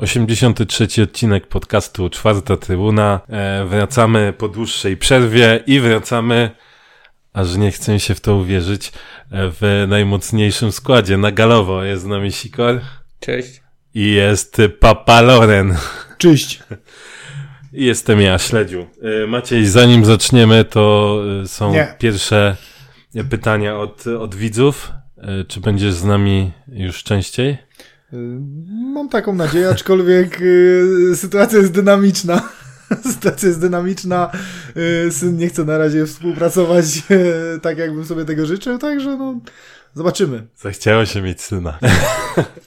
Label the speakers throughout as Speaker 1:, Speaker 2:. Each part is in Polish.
Speaker 1: Osiemdziesiąty trzeci odcinek podcastu Czwarta Trybuna. E, wracamy po dłuższej przerwie i wracamy, aż nie chcę się w to uwierzyć, e, w najmocniejszym składzie. Na galowo jest z nami Sikor
Speaker 2: Cześć.
Speaker 1: i jest Papa Loren.
Speaker 3: Cześć.
Speaker 1: I jestem ja, Śledziu. E, Maciej, zanim zaczniemy, to e, są
Speaker 3: Nie.
Speaker 1: pierwsze pytania od, od widzów. E, Czy będziesz z nami już częściej?
Speaker 3: Y, Mam taką nadzieję, aczkolwiek y, sytuacja jest dynamiczna. Sytuacja jest dynamiczna. Syn nie chce na razie współpracować tak, jakbym sobie tego życzył, także no, zobaczymy.
Speaker 1: Zachciało się mieć syna.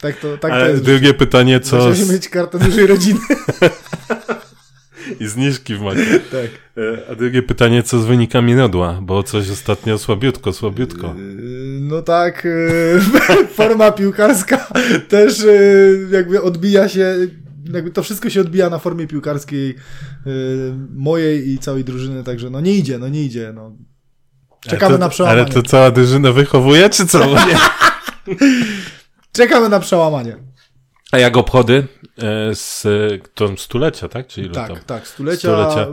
Speaker 3: Tak to, tak to
Speaker 1: Ale
Speaker 3: jest.
Speaker 1: drugie pytanie, co...
Speaker 3: Chciał
Speaker 1: Z...
Speaker 3: się mieć kartę dużej rodziny.
Speaker 1: I zniżki w macie.
Speaker 3: tak.
Speaker 1: E, A drugie pytanie, co z wynikami Nodła? Bo coś ostatnio słabiutko, słabiutko.
Speaker 3: Y, No tak, y, forma piłkarska też jakby odbija się, jakby to wszystko się odbija na formie piłkarskiej mojej i całej drużyny, także no nie idzie, no nie idzie, no. Czekamy
Speaker 1: to,
Speaker 3: na przełamanie.
Speaker 1: Ale to cała drużyna wychowuje, czy co?
Speaker 3: Czekamy na przełamanie.
Speaker 1: A jak obchody e, z to stulecia, tak? Czy ile
Speaker 3: tak,
Speaker 1: tam?
Speaker 3: tak, stulecia,
Speaker 1: Stulecia.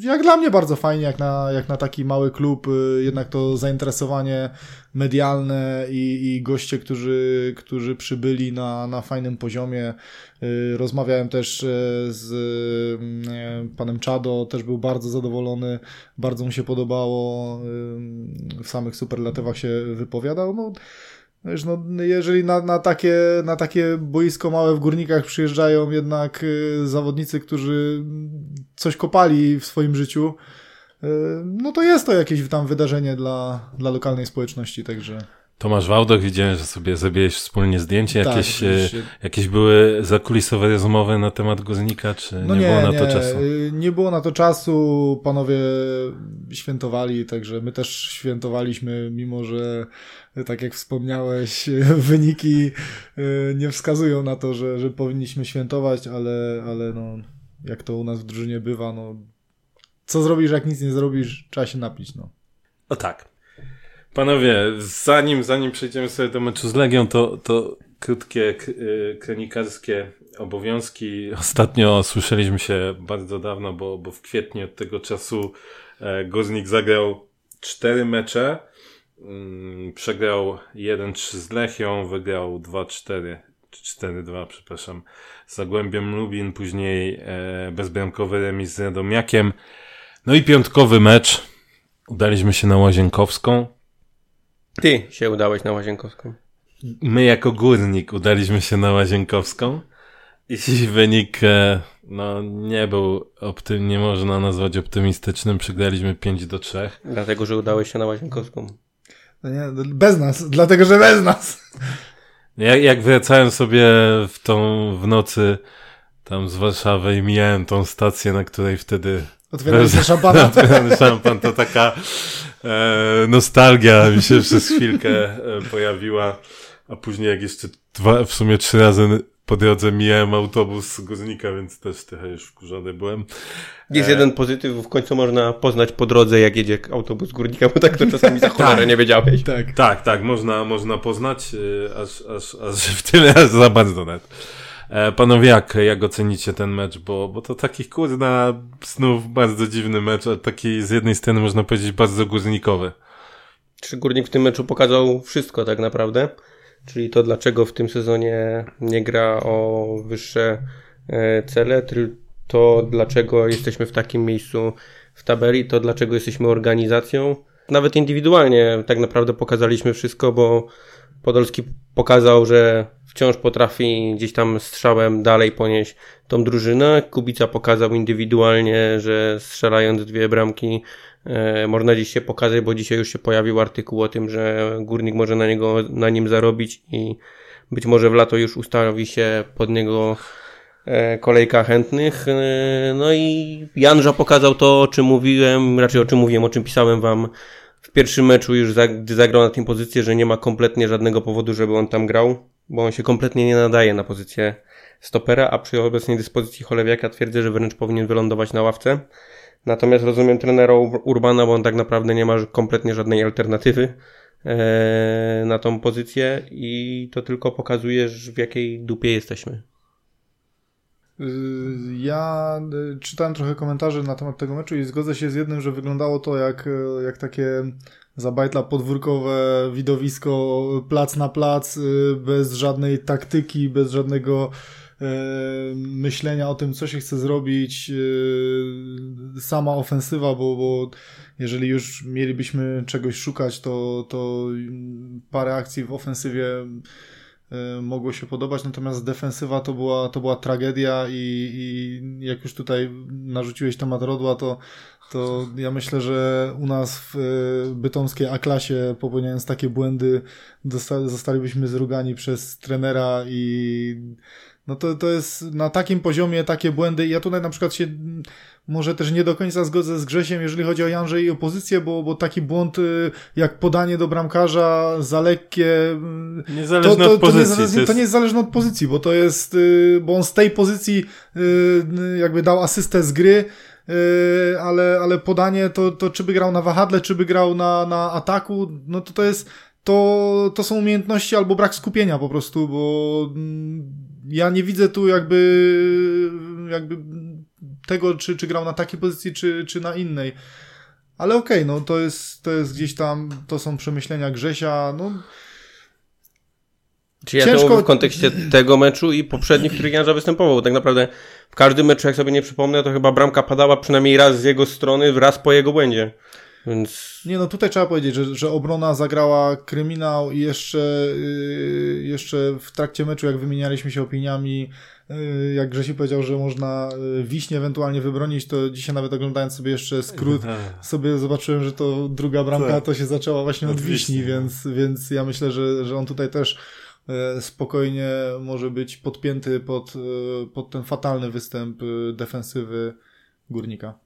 Speaker 3: Jak dla mnie bardzo fajnie, jak na, jak na taki mały klub, y, jednak to zainteresowanie medialne i, i goście, którzy, którzy przybyli na, na fajnym poziomie. Y, Rozmawiałem też e, z mm, e, panem Czado, też był bardzo zadowolony, bardzo mu się podobało, w samych superlatywach się wypowiadał. No, Wiesz, no, jeżeli na, na, takie, na takie boisko małe w górnikach przyjeżdżają jednak y, zawodnicy, którzy coś kopali w swoim życiu, y, no to jest to jakieś tam wydarzenie dla, dla lokalnej społeczności, także
Speaker 1: Tomasz Wałdoch, widziałem, że sobie zrobiłeś wspólnie zdjęcie.
Speaker 3: tak,
Speaker 1: Jakieś, e, jakieś były zakulisowe rozmowy na temat Górnika, czy
Speaker 3: No
Speaker 1: nie, było na to czasu?
Speaker 3: y, Nie było na to czasu, panowie świętowali, także my też świętowaliśmy, mimo że tak jak wspomniałeś, wyniki y, nie wskazują na to, że, że powinniśmy świętować, ale, ale no, jak to u nas w drużynie bywa, no co zrobisz, jak nic nie zrobisz, trzeba się napić, no.
Speaker 1: O tak. Panowie, zanim, zanim przejdziemy sobie do meczu z Legią, to, to krótkie y, kronikarskie obowiązki. Ostatnio słyszeliśmy się bardzo dawno, bo, bo w kwietniu od tego czasu e, Górnik zagrał cztery mecze. Mm, Przegrał 1-3 z Lechią, wygrał 2-4, czy 4-2, przepraszam, z Zagłębiem Lubin, później e, bezbramkowy remis z Radomiakiem. No i piątkowy mecz. Udaliśmy się na Łazienkowską.
Speaker 2: Ty się udałeś na Łazienkowską.
Speaker 1: My jako górnik udaliśmy się na Łazienkowską i wynik e, no, nie był optym, nie można nazwać optymistycznym. Przegraliśmy 5 do 3.
Speaker 2: Dlatego, że udałeś się na Łazienkowską.
Speaker 3: No nie, bez nas, dlatego, że bez nas.
Speaker 1: Jak, jak wracałem sobie w tą w nocy tam z Warszawy i mijałem tą stację, na której wtedy
Speaker 3: Otwieraliśmy szampana.
Speaker 1: Otwierany szampan to taka e, nostalgia mi się przez chwilkę e, pojawiła, a później jak jeszcze dwa, w sumie trzy razy po drodze mijałem autobus z Górnika, więc też trochę już wkurzony byłem.
Speaker 2: Jest
Speaker 1: E.
Speaker 2: jeden pozytyw, w końcu można poznać po drodze, jak jedzie autobus górnika, bo tak to czasami za cholerę nie wiedziałeś.
Speaker 3: Tak.
Speaker 1: Tak, tak, można, można poznać, e, aż, aż, aż w tyle aż za bardzo nawet. E, Panowie, jak, jak ocenicie ten mecz? Bo, bo to taki kurna znów bardzo dziwny mecz, a taki z jednej strony można powiedzieć bardzo górnikowy.
Speaker 2: Czy Górnik w tym meczu pokazał wszystko tak naprawdę? Czyli to, dlaczego w tym sezonie nie gra o wyższe e, cele, to dlaczego jesteśmy w takim miejscu w tabeli, to dlaczego jesteśmy organizacją. Nawet indywidualnie tak naprawdę pokazaliśmy wszystko, bo Podolski pokazał, że wciąż potrafi gdzieś tam strzałem dalej ponieść tą drużynę. Kubica pokazał indywidualnie, że strzelając dwie bramki można dziś się pokazać, bo dzisiaj już się pojawił artykuł o tym, że górnik może na niego na nim zarobić i być może w lato już ustawi się pod niego e, kolejka chętnych. E, no i Janża pokazał to, o czym mówiłem, raczej o czym mówiłem, o czym pisałem wam w pierwszym meczu już, gdy zagrał na tym pozycję, że nie ma kompletnie żadnego powodu, żeby on tam grał, bo on się kompletnie nie nadaje na pozycję stopera, a przy obecnej dyspozycji Cholewiaka twierdzę, że wręcz powinien wylądować na ławce. Natomiast rozumiem trenera Urbana, bo on tak naprawdę nie ma kompletnie żadnej alternatywy e, na tą pozycję i to tylko pokazuje, w jakiej dupie jesteśmy.
Speaker 3: Y, ja y, czytałem trochę komentarzy na temat tego meczu i zgodzę się z jednym, że wyglądało to jak, y, jak takie zabajtla podwórkowe widowisko, plac na plac, bez żadnej taktyki, bez żadnego myślenia o tym, co się chce zrobić, sama ofensywa, bo, bo jeżeli już mielibyśmy czegoś szukać, to, to parę akcji w ofensywie Y, mogło się podobać, natomiast defensywa to była, to była tragedia i, i jak już tutaj narzuciłeś temat Rodła, to, to ja myślę, że u nas w bytomskiej A-klasie popełniając takie błędy zostalibyśmy zrugani przez trenera i no to, to jest na takim poziomie takie błędy. Ja tutaj na przykład się może też nie do końca zgodzę z Grzesiem, jeżeli chodzi o Janże i opozycję, bo, bo taki błąd y, jak podanie do bramkarza za lekkie.
Speaker 1: Y, niezależne to, to, od pozycji.
Speaker 3: To nie, to, jest... to nie jest zależne od pozycji, bo to jest, y, bo on z tej pozycji jakby dał asystę z gry. ale, ale podanie to, to czy by grał na wahadle, czy by grał na, na ataku, no to to jest, to, to są umiejętności albo brak skupienia po prostu, bo mm, ja nie widzę tu jakby, jakby tego, czy, czy grał na takiej pozycji, czy, czy na innej. Ale okej, okay, no to jest, to jest gdzieś tam, to są przemyślenia Grzesia, no...
Speaker 2: Czy ja Ciężko... to w kontekście tego meczu i poprzednich, w których Janża występował. Tak naprawdę w każdym meczu, jak sobie nie przypomnę, to chyba bramka padała przynajmniej raz z jego strony, raz po jego błędzie. Więc...
Speaker 3: Nie, no tutaj trzeba powiedzieć, że, że obrona zagrała kryminał i jeszcze, yy, jeszcze w trakcie meczu, jak wymienialiśmy się opiniami, yy, jak Grzesi powiedział, że można yy, wiśnie ewentualnie wybronić, to dzisiaj nawet oglądając sobie jeszcze skrót, sobie zobaczyłem, że to druga bramka tak. to się zaczęła właśnie od, od wiśni, wiśni, więc, więc ja myślę, że, że on tutaj też yy, spokojnie może być podpięty pod, yy, pod ten fatalny występ defensywy Górnika.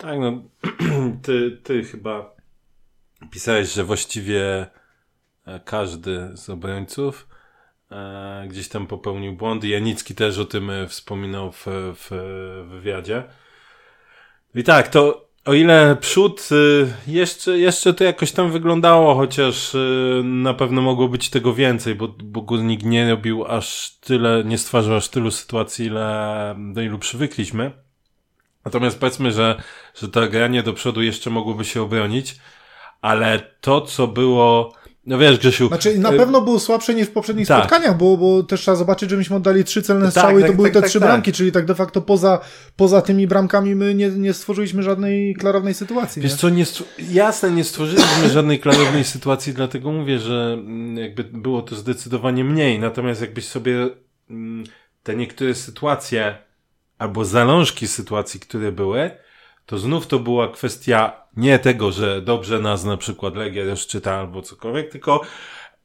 Speaker 1: Tak, no ty, ty chyba pisałeś, że właściwie e, każdy z obrońców e, gdzieś tam popełnił błądy. Janicki też o tym e, wspominał w, w, wywiadzie. I tak, to o ile przód jeszcze, jeszcze to jakoś tam wyglądało, chociaż na pewno mogło być tego więcej, bo, bo Górnik nie robił aż tyle, nie stwarzał aż tylu sytuacji, ile, do ilu przywykliśmy. Natomiast powiedzmy, że, że to granie do przodu jeszcze mogłoby się obronić, ale to, co było, no wiesz, Grzesiu.
Speaker 3: Znaczy, na y pewno było słabsze niż w poprzednich tak. spotkaniach, bo, bo też trzeba zobaczyć, że myśmy oddali trzy celne tak, strzały tak, i to tak, były tak, te tak, trzy bramki, czyli tak de facto poza, poza tymi bramkami my nie, nie stworzyliśmy żadnej klarownej sytuacji.
Speaker 1: Wiesz nie? co, nie jasne, nie stworzyliśmy żadnej klarownej sytuacji, dlatego mówię, że mm, jakby było to zdecydowanie mniej. Natomiast jakbyś sobie mm, te niektóre sytuacje albo zalążki sytuacji, które były, to znów to była kwestia nie tego, że dobrze nas na przykład Legia rozczyta albo cokolwiek, tylko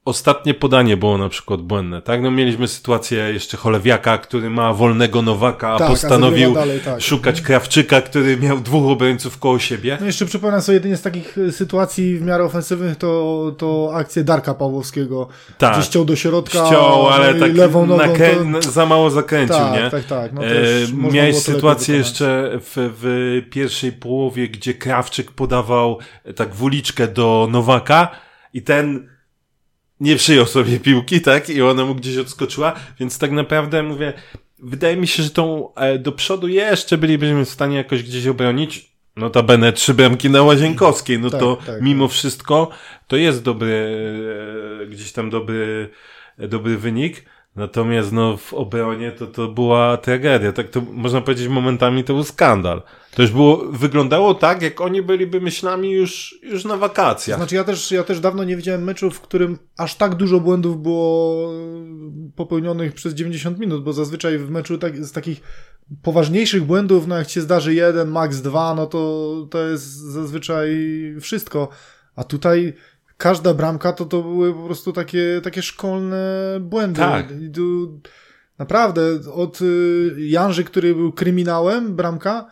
Speaker 1: ostatnie podanie było na przykład błędne, tak? No mieliśmy sytuację jeszcze Cholewiaka, który ma wolnego Nowaka, a tak, postanowił a dalej, tak. szukać Krawczyka, który miał dwóch obrońców koło siebie.
Speaker 3: No jeszcze przypomnę sobie jedynie z takich y, sytuacji w miarę ofensywnych to, to akcję Darka Pawłowskiego, tak. gdzie ściął do środka
Speaker 1: ściął, ale tak
Speaker 3: lewą nogą.
Speaker 1: To... Za mało zakręcił,
Speaker 3: tak,
Speaker 1: nie?
Speaker 3: Tak, tak, no
Speaker 1: e, Miałeś sytuację jeszcze w, w pierwszej połowie, gdzie Krawczyk podawał tak wuliczkę do Nowaka i ten nie przyjął sobie piłki, tak? I ona mu gdzieś odskoczyła, więc tak naprawdę mówię, wydaje mi się, że tą e, do przodu jeszcze bylibyśmy w stanie jakoś gdzieś obronić. Notabene trzy bramki na Łazienkowskiej, no tak, to tak, mimo tak. wszystko to jest dobry, e, gdzieś tam dobry, e, dobry wynik. Natomiast no, w obronie to, to była tragedia. Tak to można powiedzieć momentami to był skandal. To już było, wyglądało tak, jak oni byliby myślami już, już na wakacjach.
Speaker 3: Znaczy ja też, ja też dawno nie widziałem meczu, w którym aż tak dużo błędów było popełnionych przez 90 minut, bo zazwyczaj w meczu tak, z takich poważniejszych błędów, no jak się zdarzy jeden, max dwa, no to, to jest zazwyczaj wszystko. A tutaj każda bramka to, to były po prostu takie, takie szkolne błędy.
Speaker 1: Tak.
Speaker 3: Naprawdę, od y, Janży, który był kryminałem, bramka,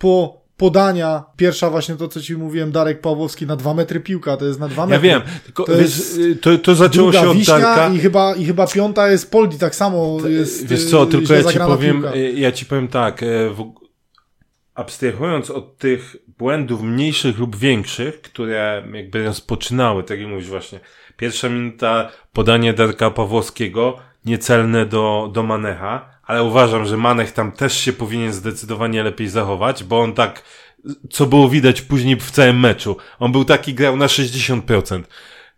Speaker 3: po podania, pierwsza właśnie to, co ci mówiłem, Darek Pawłowski na dwa metry piłka, to jest na dwa metry.
Speaker 1: Ja wiem, tylko to, jest to, to zaczęło się od Darka.
Speaker 3: I chyba, I chyba piąta jest Poldi, tak samo jest
Speaker 1: Wiesz co, tylko ja ci powiem, piłka. ja ci powiem tak, w abstrahując od tych błędów mniejszych lub większych, które jakby rozpoczynały, tak jak mówisz właśnie, pierwsza minuta podanie Darka Pawłowskiego, niecelne do, do Manecha, ale uważam, że Manech tam też się powinien zdecydowanie lepiej zachować, bo on tak, co było widać później w całym meczu, on był taki, grał na 60%.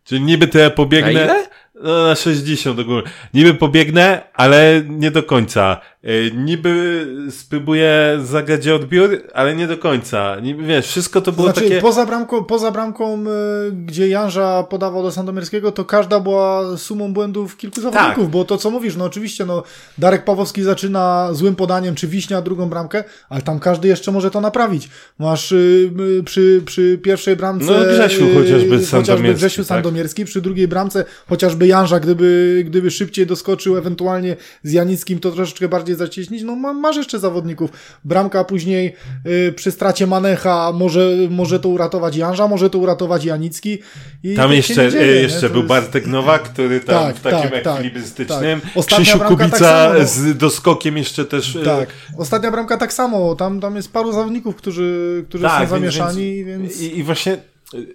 Speaker 1: Czyli niby to ja pobiegnę...
Speaker 2: Na ile?
Speaker 1: No, na 60 do góry. Niby pobiegnę, ale nie do końca. Yy, niby spróbuję zagrać odbiór, ale nie do końca. Niby, wiesz, wszystko to było
Speaker 3: znaczy,
Speaker 1: takie...
Speaker 3: poza bramką, poza bramką y, gdzie Janża podawał do Sandomierskiego, to każda była sumą błędów kilku zawodników, bo to co mówisz, no oczywiście, no Darek Pawłowski zaczyna złym podaniem, czy Wiśnia drugą bramkę, ale tam każdy jeszcze może to naprawić. Masz y, przy, przy pierwszej bramce...
Speaker 1: No, Grzesiu
Speaker 3: y,
Speaker 1: chociażby
Speaker 3: chociażby
Speaker 1: Sandomierski,
Speaker 3: Grzesiu
Speaker 1: tak?
Speaker 3: Sandomierski, przy drugiej bramce chociażby Janża, gdyby, gdyby szybciej doskoczył, ewentualnie z Janickim to troszeczkę bardziej zacieśnić, no ma, masz jeszcze zawodników. Bramka później y, przy stracie Manecha może, może to uratować Janża, może to uratować Janicki. I
Speaker 1: Tam
Speaker 3: tak
Speaker 1: jeszcze,
Speaker 3: nie dzieje,
Speaker 1: jeszcze był
Speaker 3: jest-
Speaker 1: Bartek Nowak, który tam
Speaker 3: Tak,
Speaker 1: w takim
Speaker 3: tak, tak,
Speaker 1: ekwilibrystycznym.
Speaker 3: tak.
Speaker 1: Krzysiu
Speaker 3: bramka
Speaker 1: Kubica
Speaker 3: tak samo,
Speaker 1: z doskokiem jeszcze też. e,
Speaker 3: Tak. Ostatnia bramka tak samo. Tam, tam jest paru zawodników, którzy, którzy
Speaker 1: Tak,
Speaker 3: są zamieszani, więc...
Speaker 1: I, I właśnie y,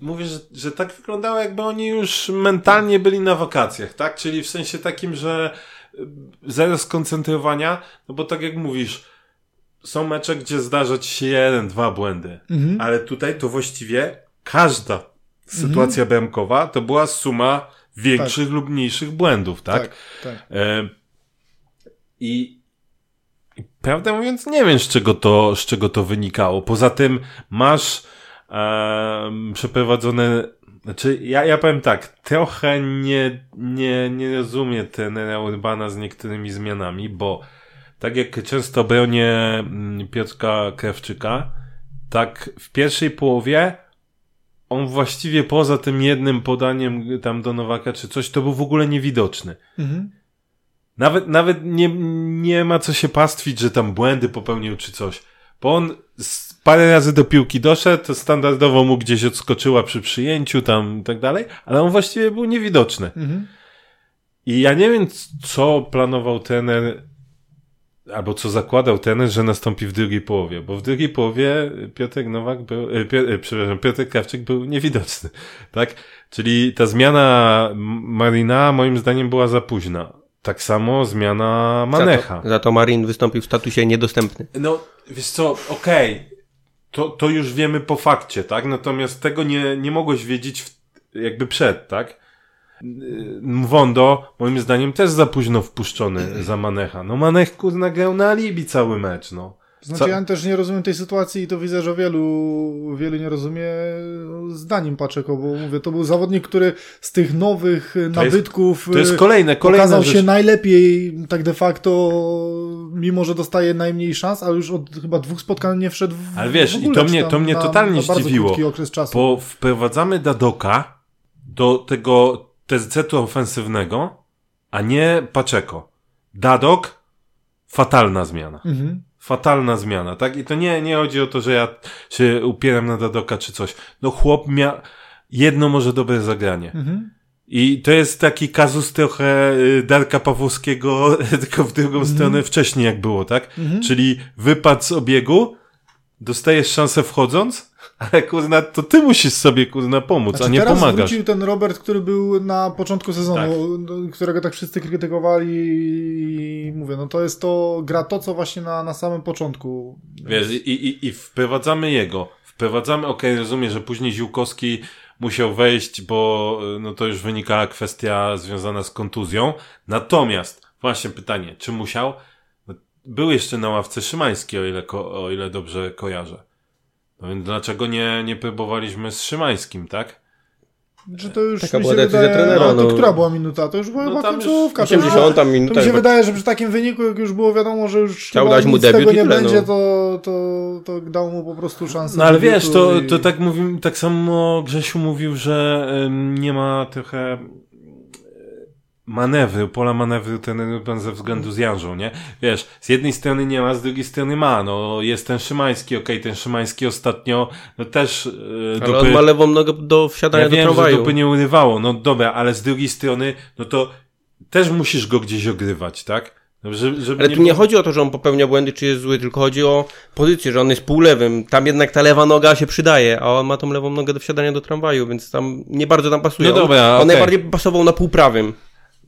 Speaker 1: mówię, że, że tak wyglądało, jakby oni już mentalnie byli na wakacjach, tak? Czyli w sensie takim, że y, zero skoncentrowania, no bo tak jak mówisz, są mecze, gdzie zdarza ci się jeden, dwa błędy,
Speaker 3: Mhm.
Speaker 1: ale tutaj to właściwie każda sytuacja bramkowa to była suma większych lub mniejszych błędów, tak?
Speaker 3: tak, tak.
Speaker 1: E, I, I prawdę mówiąc, nie wiem, z czego to, z czego to wynikało. Poza tym masz e, przeprowadzone. Znaczy, ja, ja powiem tak, trochę nie, nie, nie rozumiem trenera Urbana z niektórymi zmianami, bo tak jak często bronię mm, Piotrka Krawczyka, tak w pierwszej połowie on właściwie poza tym jednym podaniem tam do Nowaka czy coś, to był w ogóle niewidoczny.
Speaker 3: Mhm.
Speaker 1: Nawet, nawet nie, nie ma co się pastwić, że tam błędy popełnił czy coś. Bo on parę razy do piłki doszedł, standardowo mu gdzieś odskoczyła przy przyjęciu tam i tak dalej, ale on właściwie był niewidoczny.
Speaker 3: Mhm.
Speaker 1: I ja nie wiem, co planował trener, albo co zakładał trener, że nastąpi w drugiej połowie, bo w drugiej połowie Piotrek Nowak był, e, Pio, e, przepraszam, Krawczyk był niewidoczny, tak? Czyli ta zmiana Marina moim zdaniem była za późna. Tak samo zmiana Manecha.
Speaker 2: Za to, za to Marin wystąpił w statusie niedostępny.
Speaker 1: No, wiesz co, okej, to, to już wiemy po fakcie, tak? Natomiast tego nie, nie mogłeś wiedzieć w, jakby przed, tak? Yy, Mwondo, moim zdaniem, też za późno wpuszczony za Manecha. No Manech, kurna, grał na alibi cały mecz, no.
Speaker 3: Znaczy
Speaker 1: Co-
Speaker 3: ja też nie rozumiem tej sytuacji i to widzę, że wielu, wielu nie rozumie zdaniem Paczeko, bo mówię, to był zawodnik, który z tych nowych nabytków
Speaker 1: To jest
Speaker 3: y,
Speaker 1: kolejne, kolejna
Speaker 3: pokazał
Speaker 1: rzecz.
Speaker 3: się najlepiej tak de facto, mimo że dostaje najmniej szans, ale już od chyba dwóch spotkań nie wszedł w
Speaker 1: Ale wiesz,
Speaker 3: w
Speaker 1: i
Speaker 3: ogóle,
Speaker 1: to
Speaker 3: czy
Speaker 1: mnie- to mnie
Speaker 3: na,
Speaker 1: totalnie
Speaker 3: na bardzo
Speaker 1: zdziwiło,
Speaker 3: krótki okres czasu.
Speaker 1: Bo wprowadzamy Dadoka do tego TZ-u ofensywnego, a nie Paczeko. Dadok, fatalna zmiana.
Speaker 3: Mhm.
Speaker 1: Fatalna zmiana, tak? I to nie, nie chodzi o to, że ja się upieram na Dadoka czy coś. No chłop miał jedno może dobre zagranie.
Speaker 3: Mhm.
Speaker 1: I to jest taki kazus trochę y, Darka Pawłowskiego, tylko w drugą stronę wcześniej jak było, tak?
Speaker 3: Mhm.
Speaker 1: Czyli wypad z obiegu, dostajesz szansę wchodząc, ale kurna, to ty musisz sobie kurna pomóc,
Speaker 3: Znaczy,
Speaker 1: a nie
Speaker 3: teraz
Speaker 1: pomagasz.
Speaker 3: wrócił ten Robert, który był na początku sezonu, no, którego tak wszyscy krytykowali i mówię, no to jest to, gra to, co właśnie na, na samym początku.
Speaker 1: Wiesz, i, i, i wprowadzamy jego. Wprowadzamy, okej, rozumiem, że później Ziłkowski musiał wejść, bo y, no to już wynikała kwestia związana z kontuzją. Natomiast, właśnie pytanie, czy musiał? No, Był jeszcze na ławce Szymański, o ile, ko, o ile dobrze kojarzę. No więc dlaczego nie, nie próbowaliśmy z Szymańskim, tak?
Speaker 3: Że to już
Speaker 2: Taka
Speaker 3: mi
Speaker 2: była
Speaker 3: się
Speaker 2: decyzja
Speaker 3: wydaje,
Speaker 2: trenera,
Speaker 3: no, to
Speaker 2: no.
Speaker 3: która była minuta? To już była
Speaker 1: No
Speaker 3: chyba końcówka. To, już,
Speaker 2: 80
Speaker 3: to
Speaker 2: minuta.
Speaker 3: mi się wydaje, że przy takim wyniku, jak już było wiadomo, że już
Speaker 2: Chciał
Speaker 3: chyba
Speaker 2: dać mu debiut
Speaker 3: tego nie
Speaker 2: tyle,
Speaker 3: będzie,
Speaker 2: no.
Speaker 3: to, to, to dał mu po prostu szansę.
Speaker 1: No ale wiesz, to,
Speaker 3: i-
Speaker 1: to tak mówimy, tak samo Grzesiu mówił, że ym, nie ma trochę manewru, pola manewru ten ze względu z Janżą, nie? Wiesz, z jednej strony nie ma, z drugiej strony ma, no jest ten Szymański, okej, ten Szymański ostatnio, no też yy,
Speaker 2: Ale on ma lewą nogę do wsiadania
Speaker 1: ja
Speaker 2: do
Speaker 1: wiem, że
Speaker 2: tramwaju.
Speaker 1: dupy nie urywało, no dobra, ale z drugiej strony, no to też musisz go gdzieś ogrywać, tak? Żeby, żeby
Speaker 2: Ale tu nie chodzi o to, że on popełnia błędy, czy jest zły, tylko chodzi o pozycję, że on jest półlewym. Tam jednak ta lewa noga się przydaje, a on ma tą lewą nogę do wsiadania do tramwaju, więc tam nie bardzo tam pasuje.
Speaker 1: No dobra,
Speaker 2: on, on najbardziej pasował na półprawym.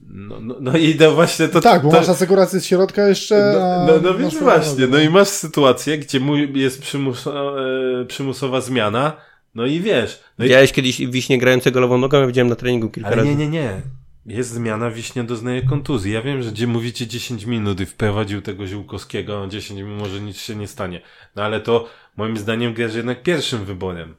Speaker 1: No, no, no i no właśnie to...
Speaker 3: tak, bo
Speaker 1: to,
Speaker 3: masz asekurację z środka jeszcze.
Speaker 1: No, no, no
Speaker 3: masz
Speaker 1: więc właśnie, no i masz sytuację, gdzie mu jest przymus, e, przymusowa zmiana, no i wiesz. No i,
Speaker 2: Widziałeś kiedyś wiśnie grającego lewą nogą? Ja widziałem na treningu kilka
Speaker 1: ale
Speaker 2: razy.
Speaker 1: nie, nie, nie. Jest zmiana, Wiśnia doznaje kontuzji. Ja wiem, że gdzie mówicie 10 minut i wprowadził tego Ziółkowskiego, a 10 minut może nic się nie stanie. No ale to moim zdaniem grasz jednak pierwszym wyborem.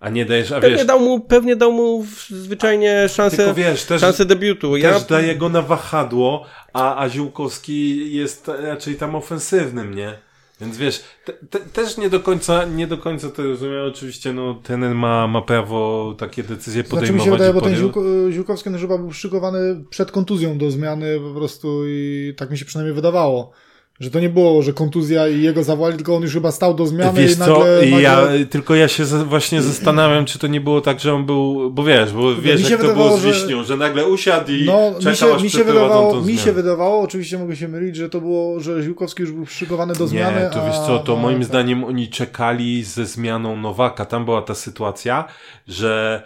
Speaker 1: A nie dajesz, a
Speaker 2: Pewnie
Speaker 1: wiesz,
Speaker 2: dał mu, pewnie dał mu zwyczajnie szansę,
Speaker 1: tylko wiesz, też,
Speaker 2: szansę debiutu. Ja,
Speaker 1: też daje go na wahadło, a, a Ziółkowski jest raczej tam ofensywnym, nie? Więc wiesz, te, te, też nie do końca, nie do końca to rozumiem. Oczywiście, no, ten ma, ma prawo takie decyzje
Speaker 3: Znaczy mi
Speaker 1: podejmować.
Speaker 3: się wydaje, bo ten Ziółko, Ziółkowski no, chyba był szykowany przed kontuzją do zmiany po prostu i tak mi się przynajmniej wydawało. Że to nie było, że kontuzja i jego zawali, tylko on już chyba stał do zmiany
Speaker 1: Wiesz
Speaker 3: i
Speaker 1: co,
Speaker 3: nagle...
Speaker 1: I
Speaker 3: nagle...
Speaker 1: ja, tylko ja się właśnie zastanawiam, czy to nie było tak, że on był, bo wiesz, bo wiesz,
Speaker 3: mi
Speaker 1: jak to było z
Speaker 3: że-
Speaker 1: Wiśnią, że nagle usiadł i
Speaker 3: No, mi
Speaker 1: czekał,
Speaker 3: się,
Speaker 1: aż
Speaker 3: mi, się wydawało,
Speaker 1: tą
Speaker 3: mi się wydawało, oczywiście mogę się mylić, że to było, że Ziółkowski już był szykowany do zmiany.
Speaker 1: Nie, to wiesz
Speaker 3: a-
Speaker 1: co, to
Speaker 3: a-
Speaker 1: moim
Speaker 3: tak.
Speaker 1: zdaniem oni czekali ze zmianą Nowaka. Tam była ta sytuacja, że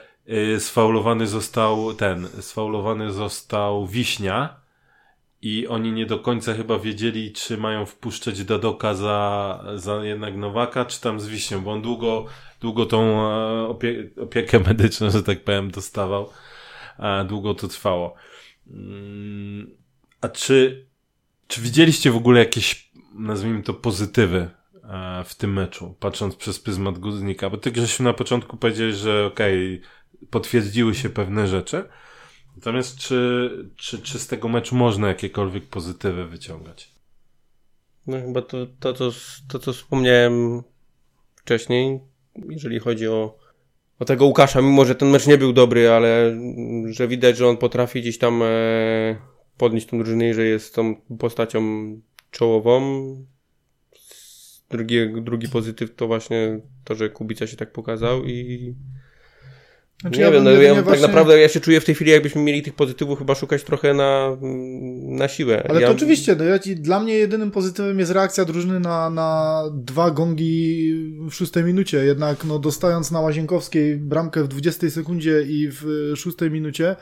Speaker 1: y, sfaulowany został ten, sfaulowany został Wiśnia i oni nie do końca chyba wiedzieli, czy mają wpuszczać Dadoka za, za jednak Nowaka, czy tam z Wiśnią, bo on długo, długo tą e, opie opiekę medyczną, że tak powiem, dostawał. A długo to trwało. Mm, A czy, czy widzieliście w ogóle jakieś, nazwijmy to, pozytywy e, w tym meczu, patrząc przez pryzmat Guznika? Bo ty, Grzesiu, na początku powiedziałeś, że okej, potwierdziły się pewne rzeczy. Natomiast czy, czy, czy z tego meczu można jakiekolwiek pozytywy wyciągać?
Speaker 2: No chyba to, to, co, to, co wspomniałem wcześniej, jeżeli chodzi o, o tego Łukasza, mimo że ten mecz nie był dobry, ale mm, że widać, że on potrafi gdzieś tam e, podnieść tą drużynę że jest tą postacią czołową. Drugi, drugi pozytyw to właśnie to, że Kubica się tak pokazał i
Speaker 3: Znaczy,
Speaker 2: nie
Speaker 3: ja
Speaker 2: wiem, no, ja,
Speaker 3: właśnie-
Speaker 2: tak naprawdę ja się czuję w tej chwili, jakbyśmy mieli tych pozytywów chyba szukać trochę na, na siłę.
Speaker 3: Ale
Speaker 2: ja,
Speaker 3: to oczywiście, no ja ci, dla mnie jedynym pozytywem jest reakcja drużyny na, na dwa gongi w szóstej minucie. Jednak no, dostając na Łazienkowskiej bramkę w 20 sekundzie i w szóstej minucie,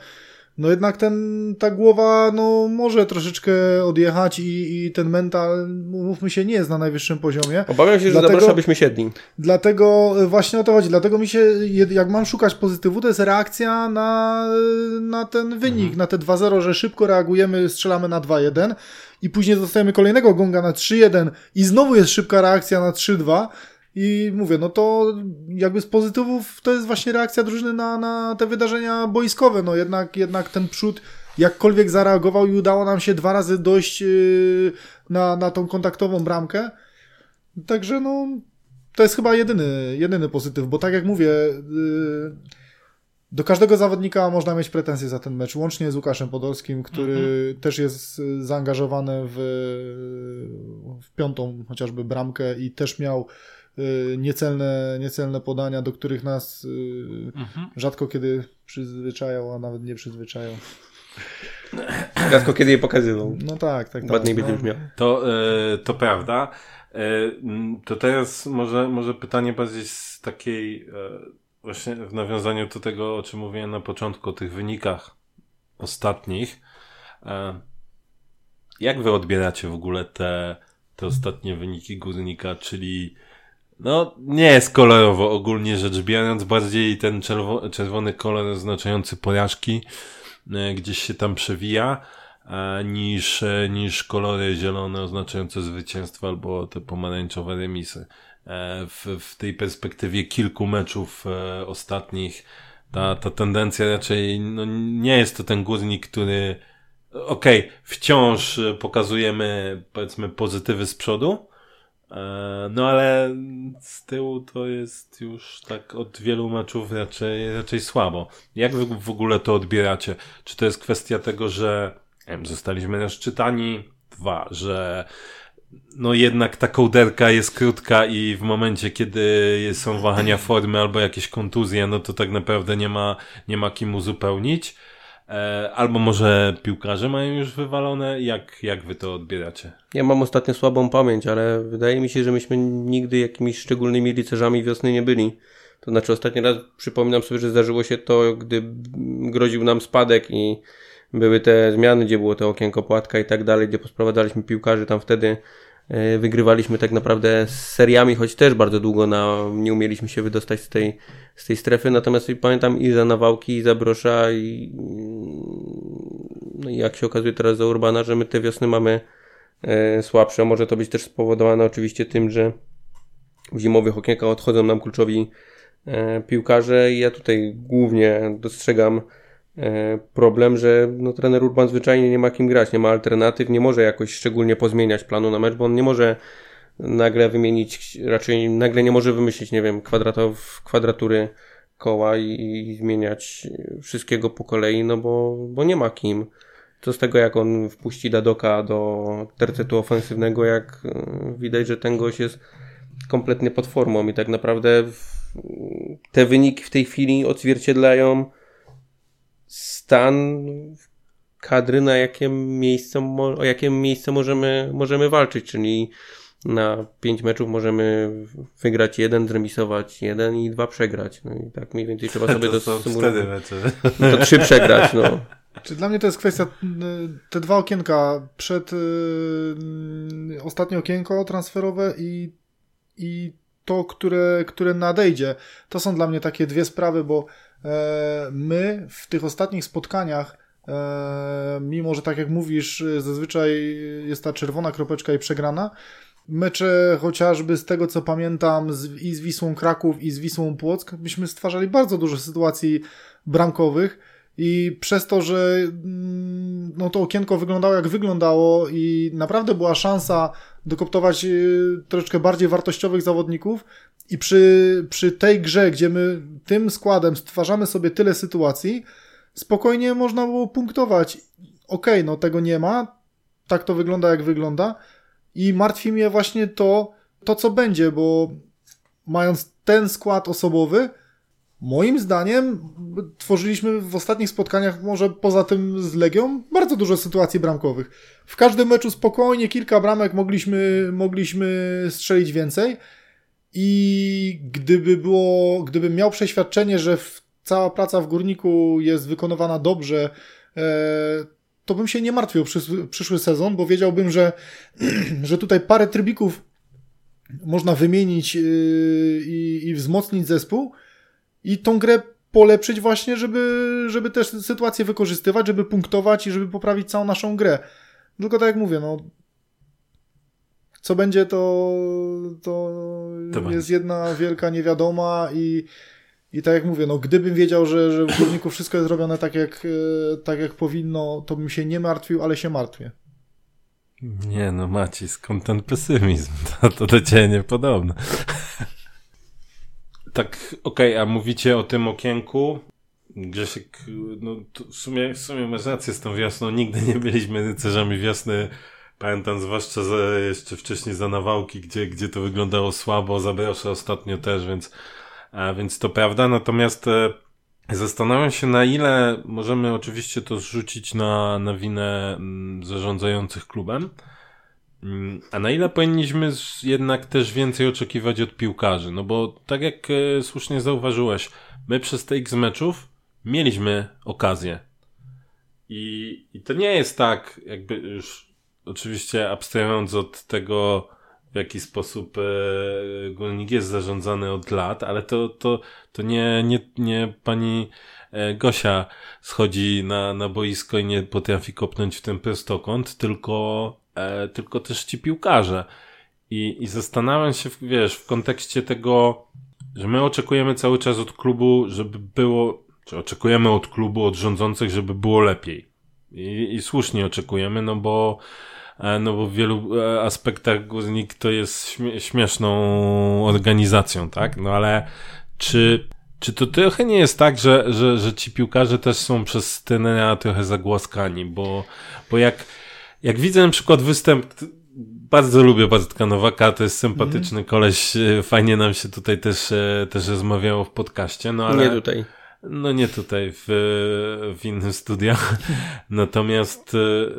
Speaker 3: no jednak ten, ta głowa no, może troszeczkę odjechać i, i ten mental, mówmy się, nie jest na najwyższym poziomie.
Speaker 2: Obawiam się, że
Speaker 3: Dlatego-
Speaker 2: za Warszawa byśmy siedli.
Speaker 3: Dlatego właśnie o to chodzi. Dlatego mi się, jak mam szukać pozytywu, to jest reakcja na, na ten wynik, na te 2-0, że szybko reagujemy, strzelamy na 2-1 i później dostajemy kolejnego gonga na 3-1 i znowu jest szybka reakcja na 3-2 i mówię, no to jakby z pozytywów to jest właśnie reakcja drużyny na, na te wydarzenia boiskowe. No jednak, jednak ten przód jakkolwiek zareagował i udało nam się dwa razy dojść yy, na, na tą kontaktową bramkę. Także no, to jest chyba jedyny, jedyny pozytyw, bo tak jak mówię, yy, do każdego zawodnika można mieć pretensje za ten mecz, łącznie z Łukaszem Podolskim, który też jest y, zaangażowany w, w piątą chociażby bramkę i też miał y, niecelne, niecelne podania, do których nas y, rzadko kiedy przyzwyczajał, a nawet nie przyzwyczajał.
Speaker 2: Rzadko kiedy je pokazywał.
Speaker 3: No tak, tak, tak.
Speaker 2: Ładniej
Speaker 3: no.
Speaker 2: będzie brzmiał.
Speaker 1: To, e, to prawda. To teraz może, może pytanie bardziej z takiej, właśnie w nawiązaniu do tego, o czym mówiłem na początku, o tych wynikach ostatnich. Jak wy odbieracie w ogóle te, te ostatnie wyniki Górnika, czyli no, nie jest kolorowo ogólnie rzecz biorąc, bardziej ten czerwo, czerwony kolor oznaczający porażki e, gdzieś się tam przewija, niż, e, niż kolory zielone oznaczające zwycięstwo albo te pomarańczowe remisy. E, w, w tej perspektywie kilku meczów ostatnich ta, ta tendencja raczej no, nie jest to ten górnik, który okej, wciąż e, pokazujemy powiedzmy pozytywy z przodu, No ale z tyłu to jest już tak od wielu meczów raczej, raczej słabo. Jak wy w ogóle to odbieracie? Czy to jest kwestia tego, że wiem, zostaliśmy rozczytani? Dwa, że no jednak ta kołderka jest krótka i w momencie, kiedy są wahania formy albo jakieś kontuzje, no to tak naprawdę nie ma, nie ma kim uzupełnić. E, albo może piłkarze mają już wywalone? Jak, jak wy to odbieracie?
Speaker 2: Ja mam ostatnio słabą pamięć, ale wydaje mi się, że myśmy nigdy jakimiś szczególnymi rycerzami wiosny nie byli. To znaczy ostatni raz przypominam sobie, że zdarzyło się to, gdy groził nam spadek i były te zmiany, gdzie było to okienko płatka i tak dalej, gdzie posprowadzaliśmy piłkarzy, tam wtedy wygrywaliśmy tak naprawdę z seriami, choć też bardzo długo na, nie umieliśmy się wydostać z tej, z tej strefy, natomiast pamiętam i za Nawałki, i za Brosza i, no i jak się okazuje teraz za Urbana, że my te wiosny mamy e, słabsze. Może to być też spowodowane oczywiście tym, że w zimowych okienkach odchodzą nam kluczowi e, piłkarze i ja tutaj głównie dostrzegam E, problem, że no, trener Urban zwyczajnie nie ma kim grać, nie ma alternatyw, nie może jakoś szczególnie pozmieniać planu na mecz, bo on nie może nagle wymienić, raczej nagle nie może wymyślić, nie wiem, kwadratow, kwadratury koła i, i zmieniać wszystkiego po kolei, no bo, bo nie ma kim. Co z tego, jak on wpuści Dadoka do tercetu ofensywnego, jak e, widać, że ten gość jest kompletnie pod formą i tak naprawdę te wyniki w tej chwili odzwierciedlają stan kadry, na jakie miejsce, o jakie miejsce możemy, możemy walczyć, czyli na pięć meczów możemy wygrać jeden, zremisować jeden i dwa przegrać. No i tak mniej więcej trzeba sobie to,
Speaker 1: to symulować.
Speaker 2: No to trzy przegrać, no.
Speaker 3: Czy dla mnie to jest kwestia, y, te dwa okienka przed yy, ostatnie okienko transferowe i, i to, które, które nadejdzie. To są dla mnie takie dwie sprawy, bo my w tych ostatnich spotkaniach, e, mimo że tak jak mówisz, zazwyczaj jest ta czerwona kropeczka i przegrana, mecze chociażby z tego co pamiętam z, i z Wisłą Kraków i z Wisłą Płock, byśmy stwarzali bardzo dużo sytuacji bramkowych. I przez to, że mm, no, to okienko wyglądało jak wyglądało i naprawdę była szansa dokoptować troszeczkę bardziej wartościowych zawodników i przy, przy tej grze, gdzie my tym składem stwarzamy sobie tyle sytuacji, spokojnie można było punktować. Okej, okay, no tego nie ma, tak to wygląda jak wygląda i martwi mnie właśnie to, to co będzie, bo mając ten skład osobowy, Moim zdaniem tworzyliśmy w ostatnich spotkaniach, może poza tym z Legią, bardzo dużo sytuacji bramkowych. W każdym meczu spokojnie kilka bramek mogliśmy, mogliśmy strzelić więcej i gdyby było, gdybym miał przeświadczenie, że cała praca w Górniku jest wykonywana dobrze, e, to bym się nie martwił przyszły, sezon, bo wiedziałbym, że, że tutaj parę trybików można wymienić yy, i, i wzmocnić zespół, i tą grę polepszyć właśnie, żeby, żeby też sytuację wykorzystywać, żeby punktować i żeby poprawić całą naszą grę. Tylko tak jak mówię, no co będzie, to, to, to jest będzie. jedna wielka niewiadoma i, i tak jak mówię, no gdybym wiedział, że, że w górniku wszystko jest robione tak jak, e, tak jak powinno, to bym się nie martwił, ale się martwię.
Speaker 1: Nie no Maci, skąd ten pesymizm? To, to do ciebie niepodobne. Tak, okej, okay, a mówicie o tym okienku. Grzesiek, no w sumie, w sumie masz rację z tą wiosną. Nigdy nie byliśmy rycerzami wiosny. Pamiętam zwłaszcza za, jeszcze wcześniej za nawałki, gdzie, gdzie to wyglądało słabo, za ostatnio też, więc, a, więc to prawda. Natomiast e, zastanawiam się, na ile możemy oczywiście to zrzucić na, na winę m, zarządzających klubem. Mm, a na ile powinniśmy jednak też więcej oczekiwać od piłkarzy? No bo tak jak e, słusznie zauważyłeś, my przez te X meczów mieliśmy okazję. I, I to nie jest tak, jakby już oczywiście abstrahując od tego, w jaki sposób e, Górnik jest zarządzany od lat, ale to, to, to nie, nie, nie pani e, Gosia schodzi na, na boisko i nie potrafi kopnąć w ten prostokąt, tylko e, tylko też ci piłkarze. I, I zastanawiam się, wiesz, w kontekście tego, że my oczekujemy cały czas od klubu, żeby było, czy oczekujemy od klubu, od rządzących, żeby było lepiej. I, i słusznie oczekujemy, no bo, e, no bo w wielu e, aspektach Górnik to jest śmieszną organizacją, tak? No ale czy, czy to trochę nie jest tak, że, że, że ci piłkarze też są przez tenera trochę zagłaskani, bo, bo jak, jak widzę na przykład występ, bardzo lubię Bartka Nowaka, to jest sympatyczny mm. koleś, e, fajnie nam się tutaj też, też rozmawiało w podcaście, no ale...
Speaker 2: Nie tutaj.
Speaker 1: No nie tutaj, w, w innym studio. Natomiast,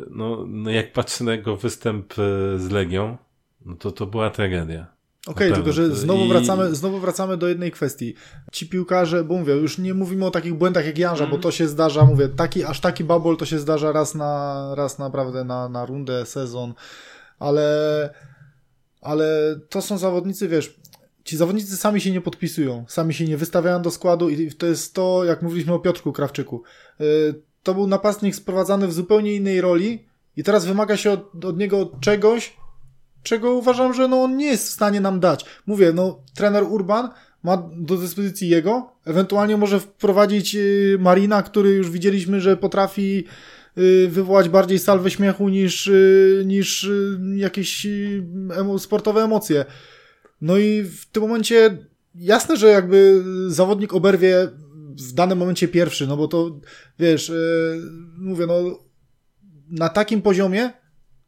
Speaker 1: no, no jak patrzę na jego występ z Legią, no to to była tragedia.
Speaker 3: Okej, okay, tylko że znowu, I... wracamy, znowu wracamy do jednej kwestii. Ci piłkarze, bo mówię, już nie mówimy o takich błędach jak Janża, mm. bo mhm. to się zdarza, mówię, taki, aż taki babol to się zdarza raz na, raz naprawdę na, na rundę, sezon, ale, ale to są zawodnicy, wiesz, ci zawodnicy sami się nie podpisują, sami się nie wystawiają do składu i to jest to, jak mówiliśmy o Piotrku Krawczyku. Y, to był napastnik sprowadzany w zupełnie innej roli i teraz wymaga się od, od niego czegoś, czego uważam, że no on nie jest w stanie nam dać. Mówię, no trener Urban ma do dyspozycji jego, ewentualnie może wprowadzić y, Marina, który już widzieliśmy, że potrafi y, wywołać bardziej salwę śmiechu niż, niż jakieś sportowe emocje. No i w tym momencie jasne, że jakby zawodnik oberwie w danym momencie pierwszy, no bo to wiesz, mówię, no na takim poziomie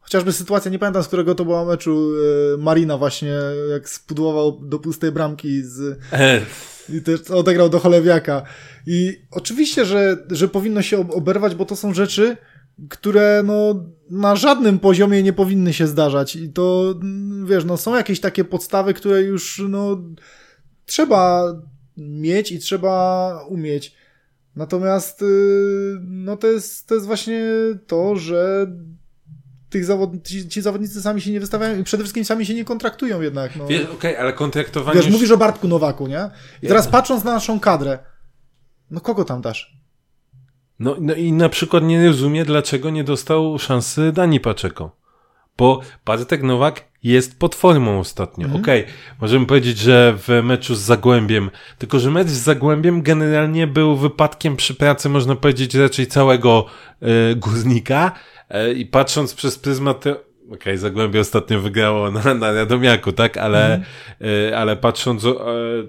Speaker 3: Chociażby sytuacja, nie pamiętam z którego to była meczu, e, Marina właśnie, jak spudłował do pustej bramki z... I też odegrał do cholewiaka. I oczywiście, że, że powinno się oberwać, bo to są rzeczy, które no, na żadnym poziomie nie powinny się zdarzać. I to, wiesz, no, są jakieś takie podstawy, które już no, trzeba mieć i trzeba umieć. Natomiast y, no, to, jest, to jest właśnie to, że tych zawod... ci, ci, zawodnicy sami się nie wystawiają i przede wszystkim sami się nie kontraktują jednak. No.
Speaker 1: Okej, okay, ale kontraktowanie...
Speaker 3: Wiesz, mówisz o Bartku Nowaku, nie? I teraz patrząc na naszą kadrę, no kogo tam dasz?
Speaker 1: No, no i na przykład nie rozumie, dlaczego nie dostał szansy Dani Paczeko. Bo Bartek Nowak jest pod formą ostatnio. Mhm. Okej, okay, możemy powiedzieć, że w meczu z Zagłębiem, tylko że mecz z Zagłębiem generalnie był wypadkiem przy pracy, można powiedzieć, raczej całego y, górnika, E, I patrząc przez pryzmat. Okej, okay, Zagłębie ostatnio wygrało na, na Radomiaku, tak? Ale, mm. ale patrząc e,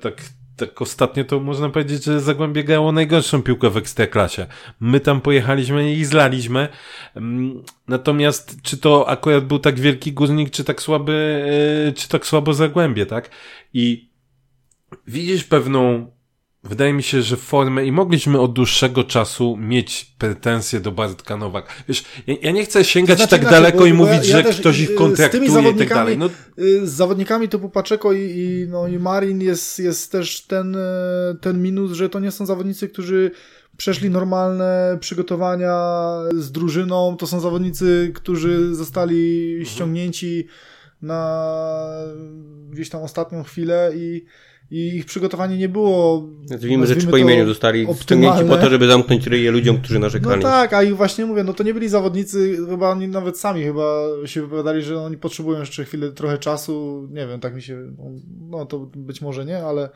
Speaker 1: tak, tak ostatnio to można powiedzieć, że Zagłębie grało najgorszą piłkę w Ekstraklasie. My tam pojechaliśmy i zlaliśmy. Mm, natomiast czy to akurat był tak wielki górnik, czy tak słaby, czy tak słabo Zagłębie, tak? I widzisz pewną Wydaje mi się, że formę i mogliśmy od dłuższego czasu mieć pretensje do Bartka Nowak. Wiesz, ja, ja nie chcę sięgać znaczy, tak daleko i mówić, ja, ja że ktoś ich kontraktuje i tak dalej. No.
Speaker 3: Y, z zawodnikami typu Paczeko i, i, no, i Marin jest, jest też ten, ten minus, że to nie są zawodnicy, którzy przeszli normalne przygotowania z drużyną. To są zawodnicy, którzy zostali ściągnięci na gdzieś tam ostatnią chwilę i i ich przygotowanie nie było.
Speaker 2: Nazwijmy rzeczy po imieniu, zostali wciągnięci po to, żeby zamknąć ryje ludziom, którzy narzekali.
Speaker 3: No tak, a i właśnie mówię, no to nie byli zawodnicy, chyba oni nawet sami chyba się wypowiadali, że oni potrzebują jeszcze chwilę, trochę czasu, nie wiem, tak mi się, no to być może nie, ale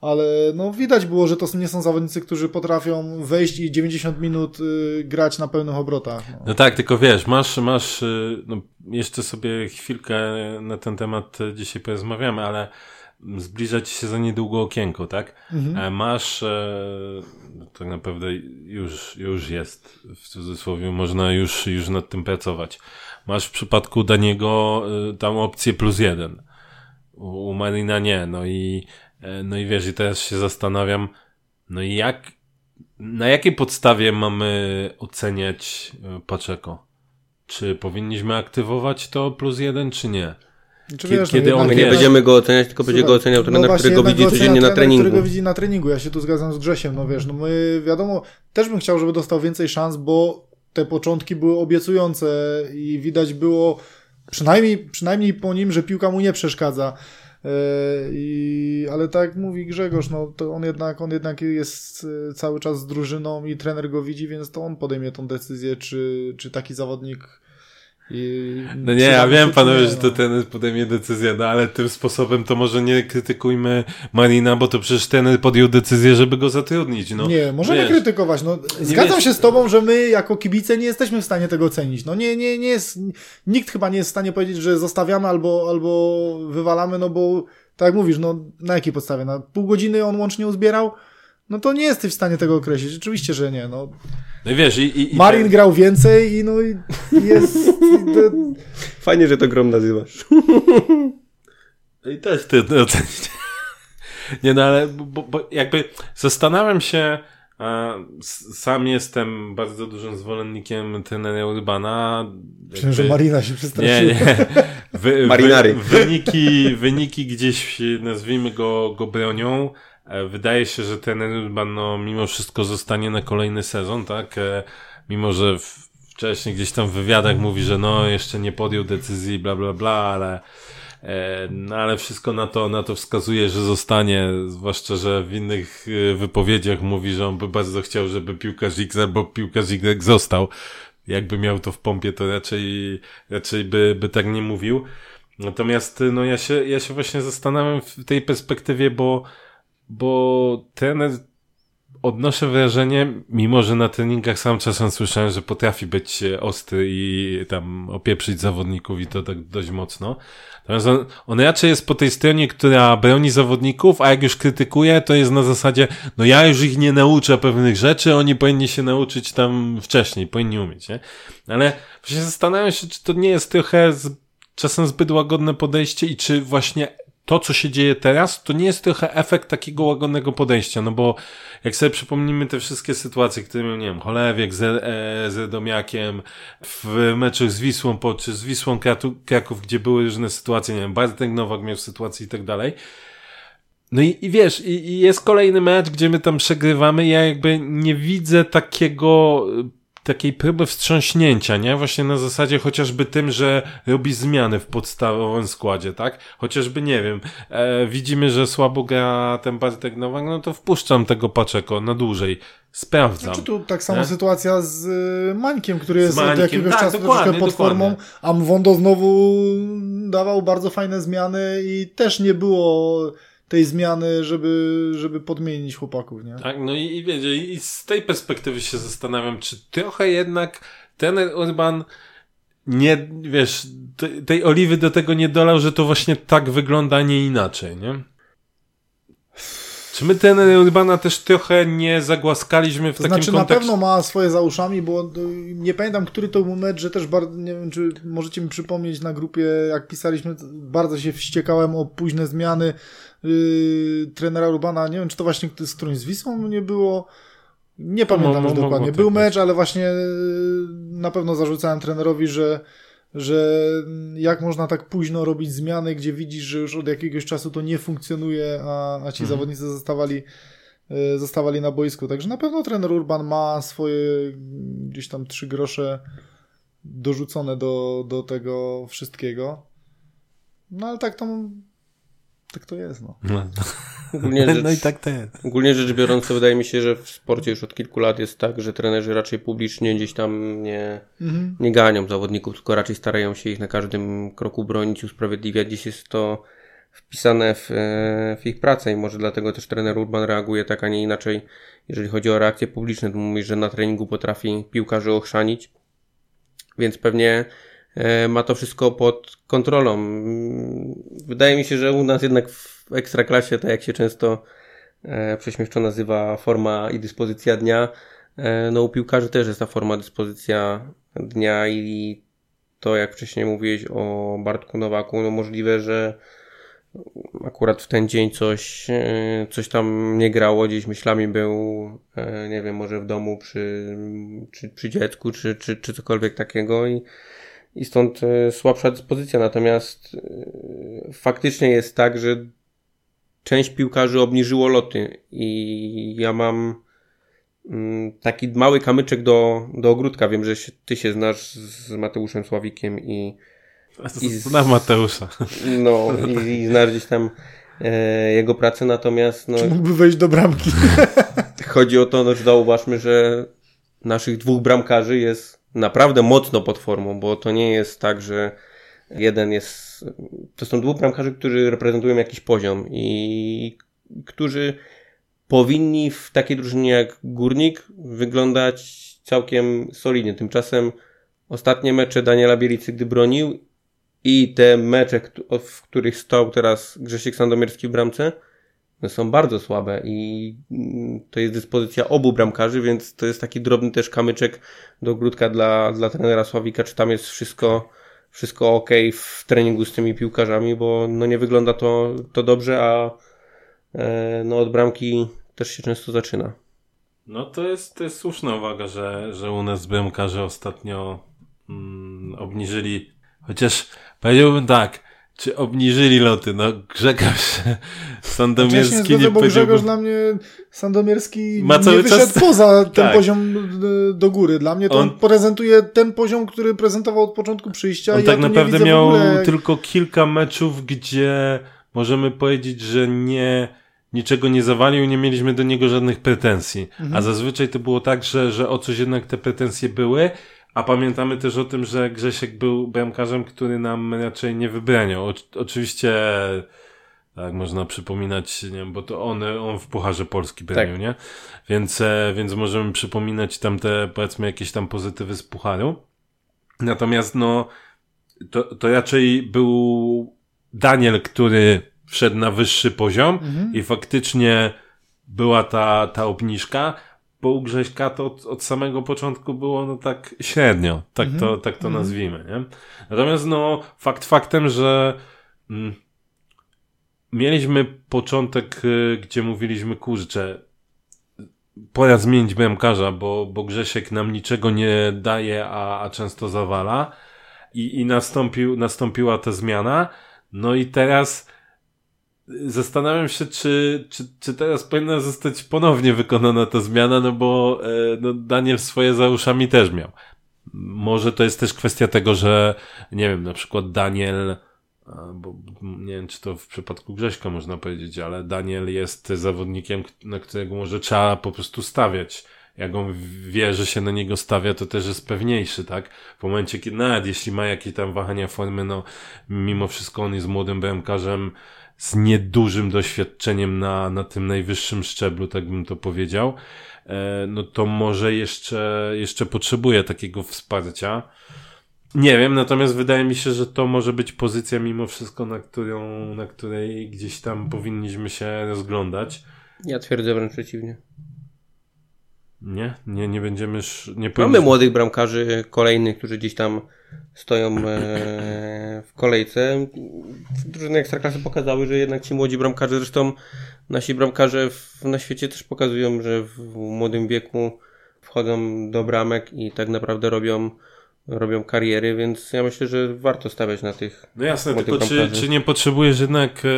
Speaker 3: ale no widać było, że to nie są zawodnicy, którzy potrafią wejść i 90 minut y, grać na pełnych obrotach.
Speaker 1: No. no. tak, tylko wiesz, masz, masz, y, no jeszcze sobie chwilkę na ten temat dzisiaj porozmawiamy, ale zbliża ci się za niedługo okienko, tak? Mhm. E, masz, e, tak naprawdę już, już jest, w cudzysłowie, można już, już nad tym pracować. Masz w przypadku Daniego e, tam opcję plus jeden. U, u Marina nie, no i, e, no i wiesz, i teraz się zastanawiam, no i jak, na jakiej podstawie mamy oceniać e, Paczeko? Czy powinniśmy aktywować to plus jeden, czy nie?
Speaker 2: Czy wiesz, kiedy no, on nie będziemy go oceniać, tylko będzie go oceniał trener, no którego widzi codziennie na treningu. którego
Speaker 3: widzi na treningu. Ja się tu zgadzam z Grzesiem, no wiesz, no my wiadomo, też bym chciał, żeby dostał więcej szans, bo te początki były obiecujące i widać było przynajmniej, przynajmniej po nim, że piłka mu nie przeszkadza. E, I, ale tak mówi Grzegorz, no to on jednak, on jednak jest e, cały czas z drużyną i trener go widzi, więc to on podejmie tą decyzję, czy, czy taki zawodnik
Speaker 1: i no nie, ja wiem panowie, że to no. ten podejmie decyzję, no ale tym sposobem to może nie krytykujmy Marina, bo to przecież ten podjął decyzję, żeby go zatrudnić. No,
Speaker 3: nie, możemy wiesz, krytykować. No, zgadzam się z tobą, że my jako kibice nie jesteśmy w stanie tego ocenić. No nie, nie, nie jest, nikt chyba nie jest w stanie powiedzieć, że zostawiamy albo, albo wywalamy, no bo tak jak mówisz, no na jakiej podstawie? Na pół godziny on łącznie uzbierał? No to nie jesteś w stanie tego określić. Oczywiście, że nie. No,
Speaker 1: no i wiesz, i, i,
Speaker 3: Marin grał więcej i no i jest...
Speaker 2: Fajnie, że to grom nazywasz.
Speaker 1: I też ty ocenić. Nie no, ale bo, bo jakby zastanawiam się, A sam jestem bardzo dużym zwolennikiem trenera Urbana.
Speaker 3: Myślę, że Marina się przestraszyła.
Speaker 1: Nie, nie. Wy, Marinary. Wy, wyniki, wyniki gdzieś, nazwijmy go, go bronią. E, wydaje się, że ten Urban, no, mimo wszystko zostanie na kolejny sezon, tak? E, mimo, że wcześniej gdzieś tam w wywiadach mówi, że no, jeszcze nie podjął decyzji, bla, bla, bla, ale E, no ale wszystko na to, na to wskazuje, że zostanie, zwłaszcza, że w innych wypowiedziach mówi, że on by bardzo chciał, żeby piłkarz X albo piłkarz Y został. Jakby miał to w pompie, to raczej, raczej by, by tak nie mówił. Natomiast, no ja się, ja się właśnie zastanawiam w tej perspektywie, bo, bo ten odnoszę wrażenie, mimo że na treningach sam czasem słyszałem, że potrafi być ostry i tam opieprzyć zawodników i to tak dość mocno. Natomiast on, on raczej jest po tej stronie, która broni zawodników, a jak już krytykuje, to jest na zasadzie, no ja już ich nie nauczę pewnych rzeczy, oni powinni się nauczyć tam wcześniej, powinni umieć, nie? Ale właśnie zastanawiam się, czy to nie jest trochę z, czasem zbyt łagodne podejście i czy właśnie to, co się dzieje teraz, to nie jest trochę efekt takiego łagodnego podejścia, no bo jak sobie przypomnimy te wszystkie sytuacje, które miał, nie wiem, Cholewiek z, e, z Domiakiem, w meczach z Wisłą, po, czy z Wisłą Kraków, gdzie były różne sytuacje, nie wiem, Bartek Nowak miał sytuacje i tak dalej. No i, i wiesz, i, i jest kolejny mecz, gdzie my tam przegrywamy, ja jakby nie widzę takiego takiej próby wstrząśnięcia, nie? Właśnie na zasadzie chociażby tym, że robi zmiany w podstawowym składzie, tak? Chociażby, nie wiem, e, widzimy, że słabo gra ten Bartek Nowak, no to wpuszczam tego Paczeko na dłużej. Sprawdzam.
Speaker 3: Znaczy tu tak samo nie? sytuacja z y, Mańkiem, który jest Mańkiem. od jakiegoś tak, czasu troszkę pod formą, a Mwondo znowu dawał bardzo fajne zmiany i też nie było tej zmiany, żeby, żeby podmienić chłopaków, nie?
Speaker 1: Tak, no i, i wiecie, i z tej perspektywy się zastanawiam, czy trochę jednak ten Urban nie, wiesz, tej oliwy do tego nie dolał, że to właśnie tak wygląda, a nie inaczej, nie? Czy my ten Urbana też trochę nie zagłaskaliśmy w to takim
Speaker 3: znaczy,
Speaker 1: kontekście?
Speaker 3: na pewno ma swoje za uszami, bo nie pamiętam, który to był mecz, że też bardzo, nie wiem, czy możecie mi przypomnieć na grupie, jak pisaliśmy, bardzo się wściekałem o późne zmiany yy, trenera Urbana, nie wiem, czy to właśnie z którymś z Wisłą nie było, nie pamiętam no, już dokładnie. Był mecz, ale właśnie yy, na pewno zarzucałem trenerowi, że że jak można tak późno robić zmiany, gdzie widzisz, że już od jakiegoś czasu to nie funkcjonuje, a, a ci mhm. zawodnicy zostawali, yy, zostawali na boisku. Także na pewno trener Urban ma swoje gdzieś tam trzy grosze dorzucone do, do tego wszystkiego. No ale tak to tak to jest, no. no.
Speaker 2: Ogólnie rzecz, no i tak to jest. Ogólnie rzecz biorąc, wydaje mi się, że w sporcie już od kilku lat jest tak, że trenerzy raczej publicznie gdzieś tam nie, mhm. nie ganią zawodników, tylko raczej starają się ich na każdym kroku bronić, usprawiedliwiać. Gdzieś jest to wpisane w, e, w ich pracę i może dlatego też trener Urban reaguje tak, a nie inaczej, jeżeli chodzi o reakcje publiczne. To mówi, że na treningu potrafi piłkarzy ochrzanić, więc pewnie E, ma to wszystko pod kontrolą. Wydaje mi się, że u nas jednak w ekstraklasie, tak jak się często e, prześmieszczo nazywa forma i dyspozycja dnia, e, no u piłkarzy też jest ta forma, dyspozycja dnia i to jak wcześniej mówiłeś o Bartku Nowaku, no możliwe, że akurat w ten dzień coś, coś tam nie grało, gdzieś myślami był, nie wiem, może w domu przy, czy, przy dziecku, czy, czy, czy cokolwiek takiego i i stąd e, słabsza dyspozycja. Natomiast e, faktycznie jest tak, że część piłkarzy obniżyło loty i ja mam mm, taki mały kamyczek do, do ogródka. Wiem, że się, ty się znasz z Mateuszem Sławikiem i,
Speaker 1: i z, Znam Mateusza.
Speaker 2: No i, i znasz gdzieś tam e, jego pracę, natomiast no,
Speaker 3: Czy mógłby wejść do bramki?
Speaker 2: chodzi o to, no, że zauważmy, że naszych dwóch bramkarzy jest naprawdę mocno pod formą, bo to nie jest tak, że jeden jest. To są dwóch bramkarzy, którzy reprezentują jakiś poziom i którzy powinni w takiej drużynie jak Górnik wyglądać całkiem solidnie. Tymczasem ostatnie mecze Daniela Bielicy, gdy bronił i te mecze, w których stał teraz Grzesiek Sandomierski w bramce, są bardzo słabe i mm, to jest dyspozycja obu bramkarzy, więc to jest taki drobny też kamyczek do ogródka dla, dla trenera Sławika, czy tam jest wszystko, wszystko ok w treningu z tymi piłkarzami, bo no nie wygląda to, to dobrze, a e, no od bramki też się często zaczyna.
Speaker 1: No to jest, to jest słuszna uwaga, że, że u nas bramkarze ostatnio mm, obniżyli, chociaż powiedziałbym tak, czy obniżyli loty? No Grzegorz Sandomierski
Speaker 3: ja
Speaker 1: nie,
Speaker 3: bo Grzegorz dla mnie Sandomierski
Speaker 1: Ma cały
Speaker 3: nie wyszedł
Speaker 1: czas...
Speaker 3: poza ten
Speaker 1: tak.
Speaker 3: poziom y, do góry. Dla mnie to on... on prezentuje ten poziom, który prezentował od początku przyjścia.
Speaker 1: On
Speaker 3: ja
Speaker 1: tak naprawdę miał
Speaker 3: ogóle...
Speaker 1: tylko kilka meczów, gdzie możemy powiedzieć, że nie niczego nie zawalił, nie mieliśmy do niego żadnych pretensji. Mhm. A zazwyczaj to było tak, że, że o coś jednak te pretensje były, a pamiętamy też o tym, że Grzesiek był bramkarzem, który nam raczej nie wybraniał. O, oczywiście tak, można przypominać, nie wiem, bo to on, on w Pucharze Polski bronił, tak. nie? Więc, e, więc możemy przypominać tam te, powiedzmy, jakieś tam pozytywy z Pucharu. Natomiast, no, to, to raczej był Daniel, który wszedł na wyższy poziom mhm. i faktycznie była ta, ta obniżka, bo u Grześka to od, od samego początku było no tak średnio, tak to, mhm. tak to mhm. nazwijmy, nie? Natomiast no fakt faktem, że mm, mieliśmy początek, y, gdzie mówiliśmy, kurczę, pora zmienić bramkarza, bo, bo Grzesiek nam niczego nie daje, a, a często zawala i, i nastąpił, nastąpiła ta zmiana, no i teraz Zastanawiam się, czy, czy, czy teraz powinna zostać ponownie wykonana ta zmiana, no bo e, no Daniel swoje za uszami też miał. Może to jest też kwestia tego, że nie wiem, na przykład Daniel, bo nie wiem, czy to w przypadku Grześka można powiedzieć, ale Daniel jest zawodnikiem, na którego może trzeba po prostu stawiać. Jak on wie, że się na niego stawia, to też jest pewniejszy, tak? W momencie, kiedy nawet jeśli ma jakieś tam wahania formy, no mimo wszystko on jest młodym BMKarzem, z niedużym doświadczeniem na, na tym najwyższym szczeblu, tak bym to powiedział, e, no to może jeszcze, jeszcze potrzebuje takiego wsparcia. Nie wiem, natomiast wydaje mi się, że to może być pozycja mimo wszystko, na którą, na której gdzieś tam powinniśmy się rozglądać.
Speaker 2: Ja twierdzę wręcz przeciwnie.
Speaker 1: Nie, nie, nie będziemy. Nie
Speaker 2: Mamy młodych bramkarzy kolejnych, którzy gdzieś tam stoją e, w kolejce. Drużyny Ekstraklasy pokazały, że jednak ci młodzi bramkarze, zresztą nasi bramkarze w, na świecie też pokazują, że w młodym wieku wchodzą do bramek i tak naprawdę robią robią kariery, więc ja myślę, że warto stawiać na tych.
Speaker 1: No jasne, tylko czy, czy nie potrzebujesz jednak e,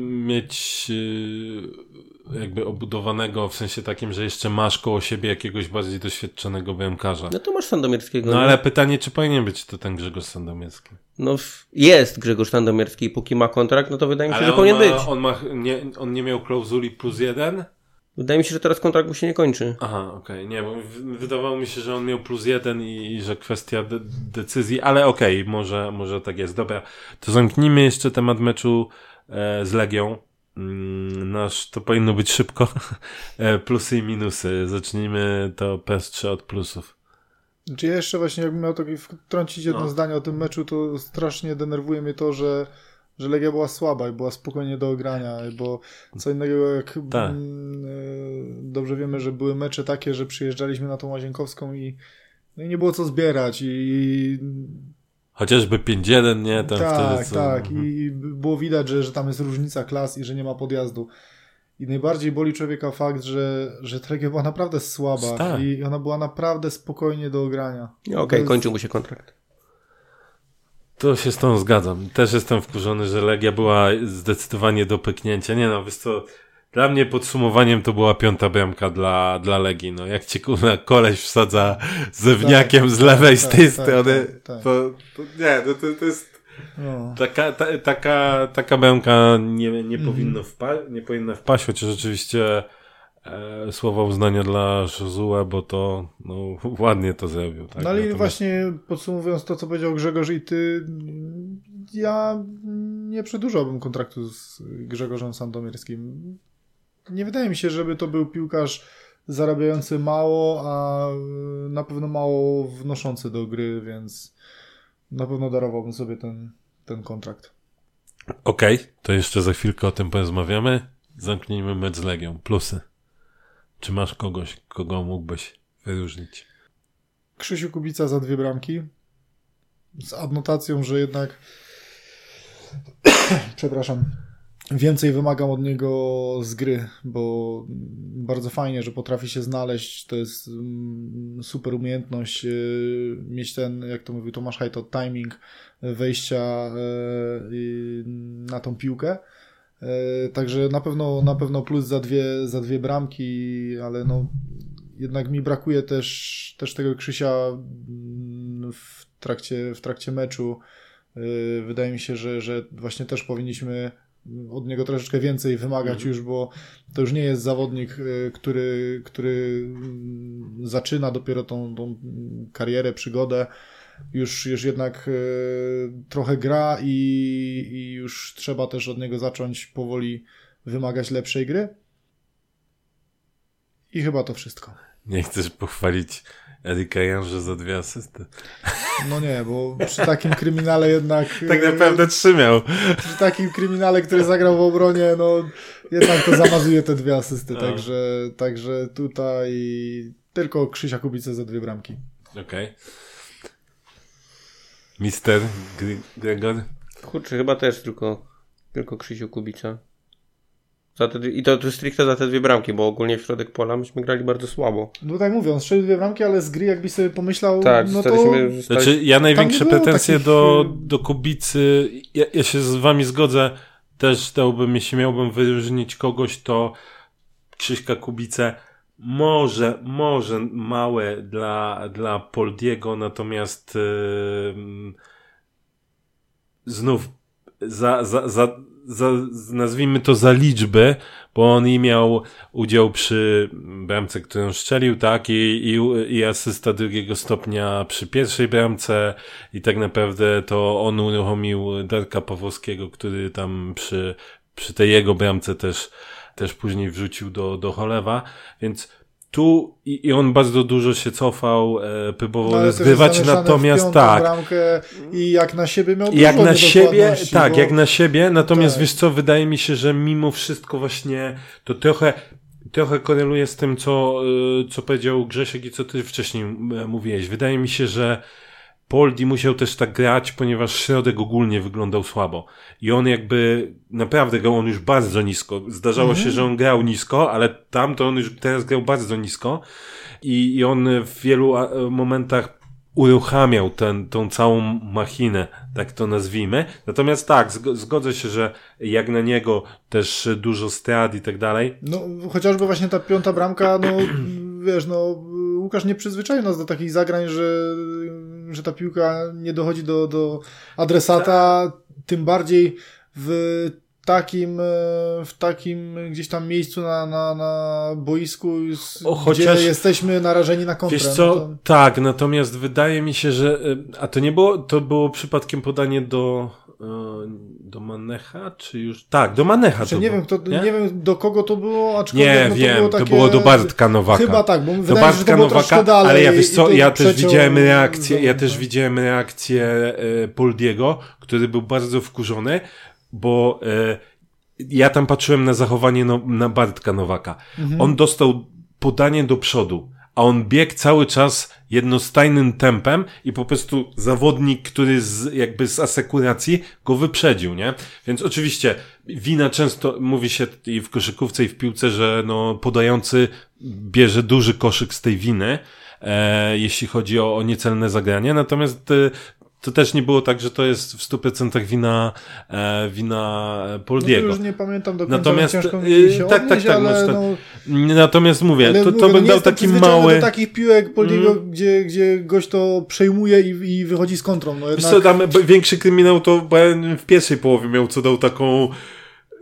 Speaker 1: mieć e, jakby obudowanego w sensie takim, że jeszcze masz koło siebie jakiegoś bardziej doświadczonego bramkarza.
Speaker 2: No to masz Sandomierskiego.
Speaker 1: No ale pytanie, czy powinien być to ten Grzegorz Sandomierski?
Speaker 2: No jest Grzegorz Sandomierski i póki ma kontrakt, no to wydaje mi się, ale że powinien
Speaker 1: ma,
Speaker 2: być.
Speaker 1: On, ma, nie, on nie miał klauzuli plus jeden?
Speaker 2: Wydaje mi się, że teraz kontrakt mu się nie kończy.
Speaker 1: Aha, okej. Okay. Nie, bo wydawało mi się, że on miał plus jeden i, i że kwestia de decyzji, ale okej, okay, może, może tak jest. Dobra, to zamknijmy jeszcze temat meczu e, z Legią. Mm, nasz, to powinno być szybko. e, plusy i minusy. Zacznijmy to PS3 od plusów.
Speaker 3: Czy ja jeszcze właśnie, jakbym miał taki wtrącić jedno no. zdanie o tym meczu, to strasznie denerwuje mnie to, że że Legia była słaba i była spokojnie do ogrania, bo co innego jak tak. Mm, e, dobrze wiemy, że były mecze takie, że przyjeżdżaliśmy na tą Łazienkowską i, no i nie było co zbierać i
Speaker 1: Chociażby 5-1, nie?
Speaker 3: Tam tak, wtedy co... tak. Mhm. I było widać, że, że tam jest różnica klas i że nie ma podjazdu. I najbardziej boli człowieka fakt, że, że Legia była naprawdę słaba i ona była naprawdę spokojnie do ogrania.
Speaker 2: Okej, okay, jest... kończył mu się kontrakt.
Speaker 1: To się z tą zgadzam. Też jestem wkurzony, że Legia była zdecydowanie do pyknięcia. Nie no, wiesz co, dla mnie podsumowaniem to była piąta bramka dla, dla Legii. No, jak cię kurwa koleś wsadza zewniakiem tak, z lewej, tak, z tej tak, strony, tak, tak. To, to, nie, no to, to jest no. taka, ta, taka, taka bramka nie, nie, mm. powinno wpa nie powinna wpaść, chociaż oczywiście e, słowa uznania dla Josua, bo to no, ładnie to zrobił. Tak?
Speaker 3: No ale Natomiast... właśnie podsumowując to, co powiedział Grzegorz i ty, ja nie przedłużałbym kontraktu z Grzegorzem Sandomierskim. Nie wydaje mi się, żeby to był piłkarz zarabiający mało, a na pewno mało wnoszący do gry, więc na pewno darowałbym sobie ten, ten kontrakt.
Speaker 1: Okej, okay, to jeszcze za chwilkę o tym porozmawiamy. Zamknijmy mecz z Legią. Plusy. Czy masz kogoś, kogo mógłbyś wyróżnić?
Speaker 3: Krzysiu Kubica za dwie bramki. Z adnotacją, że jednak przepraszam, więcej wymagam od niego z gry, bo bardzo fajnie, że potrafi się znaleźć. To jest mm, super umiejętność y, mieć ten, jak to mówił Tomasz Hajto, timing wejścia y, na tą piłkę. Y, także na pewno, na pewno plus za dwie, za dwie bramki, ale no jednak mi brakuje też, też tego Krzysia mm, w trakcie, w trakcie meczu. Wydaje mi się, że, że właśnie też powinniśmy od niego troszeczkę więcej wymagać mhm. już, bo to już nie jest zawodnik, y, który, który mm, zaczyna dopiero tą, tą karierę, przygodę. Już, już jednak y, trochę gra i, i już trzeba też od niego zacząć powoli wymagać lepszej gry. I chyba to wszystko.
Speaker 1: Nie chcesz pochwalić Erika Janże za dwie asysty.
Speaker 3: No nie, bo przy takim kryminale jednak...
Speaker 1: tak naprawdę trzy miał.
Speaker 3: Przy takim kryminale, który zagrał w obronie, no jednak to zamazuje te dwie asysty, także, także tutaj tylko Krzysia Kubice za dwie bramki.
Speaker 1: Okej. Okay. Mister Gregor?
Speaker 2: Kurczę, chyba też tylko, tylko Krzysiu Kubica. Za te, I to, to stricte za te dwie bramki, bo ogólnie w środek pola myśmy grali bardzo słabo.
Speaker 3: No tak mówię, on strzelił dwie bramki, ale z gry jakbyś sobie pomyślał,
Speaker 2: tak,
Speaker 3: no
Speaker 2: to...
Speaker 1: Znaczy, ja największe pretensje takich... do, do Kubicy, ja, ja, się z wami zgodzę, też dałbym, jeśli miałbym wyróżnić kogoś, to Krzyśka Kubicę, może, może małe dla, dla Poldiego, natomiast yy, znów za, za, za, za, nazwijmy to za liczby, bo on i miał udział przy bramce, którą szczelił, tak, i, i, i asysta drugiego stopnia przy pierwszej bramce. I tak naprawdę to on uruchomił Darka Pawłowskiego, który tam przy, przy tej jego bramce też, też później wrzucił do, do Cholewa, więc tu i, i on bardzo dużo się cofał, e, próbował no, rozgrywać, natomiast tak.
Speaker 3: I jak na siebie miał
Speaker 1: Jak na siebie, tak, bo... jak na siebie, natomiast tak. wiesz co, wydaje mi się, że mimo wszystko właśnie to trochę trochę koreluje z tym, co, e, co powiedział Grzesiek i co ty wcześniej mówiłeś. Wydaje mi się, że Poldi musiał też tak grać, ponieważ środek ogólnie wyglądał słabo. I on jakby naprawdę grał on już bardzo nisko. Zdarzało mm -hmm. się, że on grał nisko, ale tam to on już teraz grał bardzo nisko. I, i on w wielu momentach uruchamiał ten, tą całą machinę, tak to nazwijmy. Natomiast tak, zgodzę się, że jak na niego też dużo strat i tak dalej.
Speaker 3: No, chociażby właśnie ta piąta bramka, no wiesz, no Łukasz nie przyzwyczaił nas do takich zagrań, że, że ta piłka nie dochodzi do, do adresata, tym bardziej w takim, e, w takim gdzieś tam miejscu na, na, na boisku, o, chociaż, gdzie jesteśmy narażeni na kontrę.
Speaker 1: Wiesz co, no to... tak, natomiast wydaje mi się, że e, a to nie było, to było przypadkiem podanie do do Manecha, czy już... Tak, do Manecha
Speaker 3: to nie wiem, kto, nie? nie? wiem do kogo to było,
Speaker 1: aczkolwiek nie, no, to wiem, było takie... to było do Bartka Nowaka.
Speaker 3: Chyba tak, bo
Speaker 1: do
Speaker 3: wydaje Bartka się, Nowaka,
Speaker 1: dalej, ale ja wiesz co, ja też widziałem reakcję, ja też widziałem reakcję Poldiego, który był bardzo wkurzony, bo e, ja tam patrzyłem na zachowanie no, na Bartka Nowaka. Mhm. On dostał podanie do przodu, a on biegł cały czas jednostajnym tempem i po prostu zawodnik, który z, jakby z asekuracji go wyprzedził, nie? Więc oczywiście wina często mówi się i w koszykówce i w piłce, że no podający bierze duży koszyk z tej winy, e, jeśli chodzi o, o niecelne zagranie, natomiast e, to też nie było tak, że to jest w 100% wina, e, wina Poldiego. No
Speaker 3: już nie pamiętam do końca, Natomiast, ciężko mi y, się tak, odnieść, tak, tak, ale tak.
Speaker 1: No, Natomiast mówię, to, to bym no dał taki mały...
Speaker 3: do takich piłek Poldiego, mm. gdzie, gdzie gość to przejmuje i, i wychodzi z kontrą. No jednak...
Speaker 1: co, tam większy kryminał to w pierwszej połowie miał, co dał taką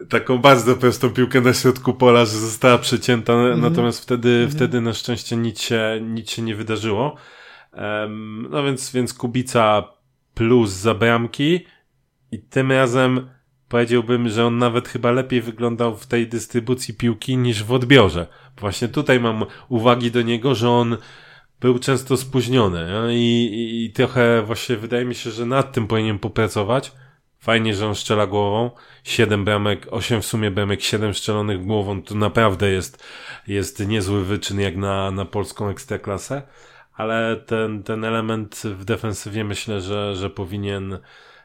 Speaker 1: taką bardzo prostą piłkę na środku pola, że została przecięta, mm natomiast wtedy, mm wtedy na szczęście nic się, nic się nie wydarzyło. Um, no więc, więc Kubica plus za bramki i tym razem powiedziałbym, że on nawet chyba lepiej wyglądał w tej dystrybucji piłki niż w odbiorze. Właśnie tutaj mam uwagi do niego, że on był często spóźniony I, i, i trochę właśnie wydaje mi się, że nad tym powinien popracować. Fajnie, że on strzela głową. Siedem bramek, osiem w sumie bramek, siedem strzelonych głową, to naprawdę jest, jest niezły wyczyn jak na, na polską ekstraklasę ale ten, ten element w defensywie myślę, że, że powinien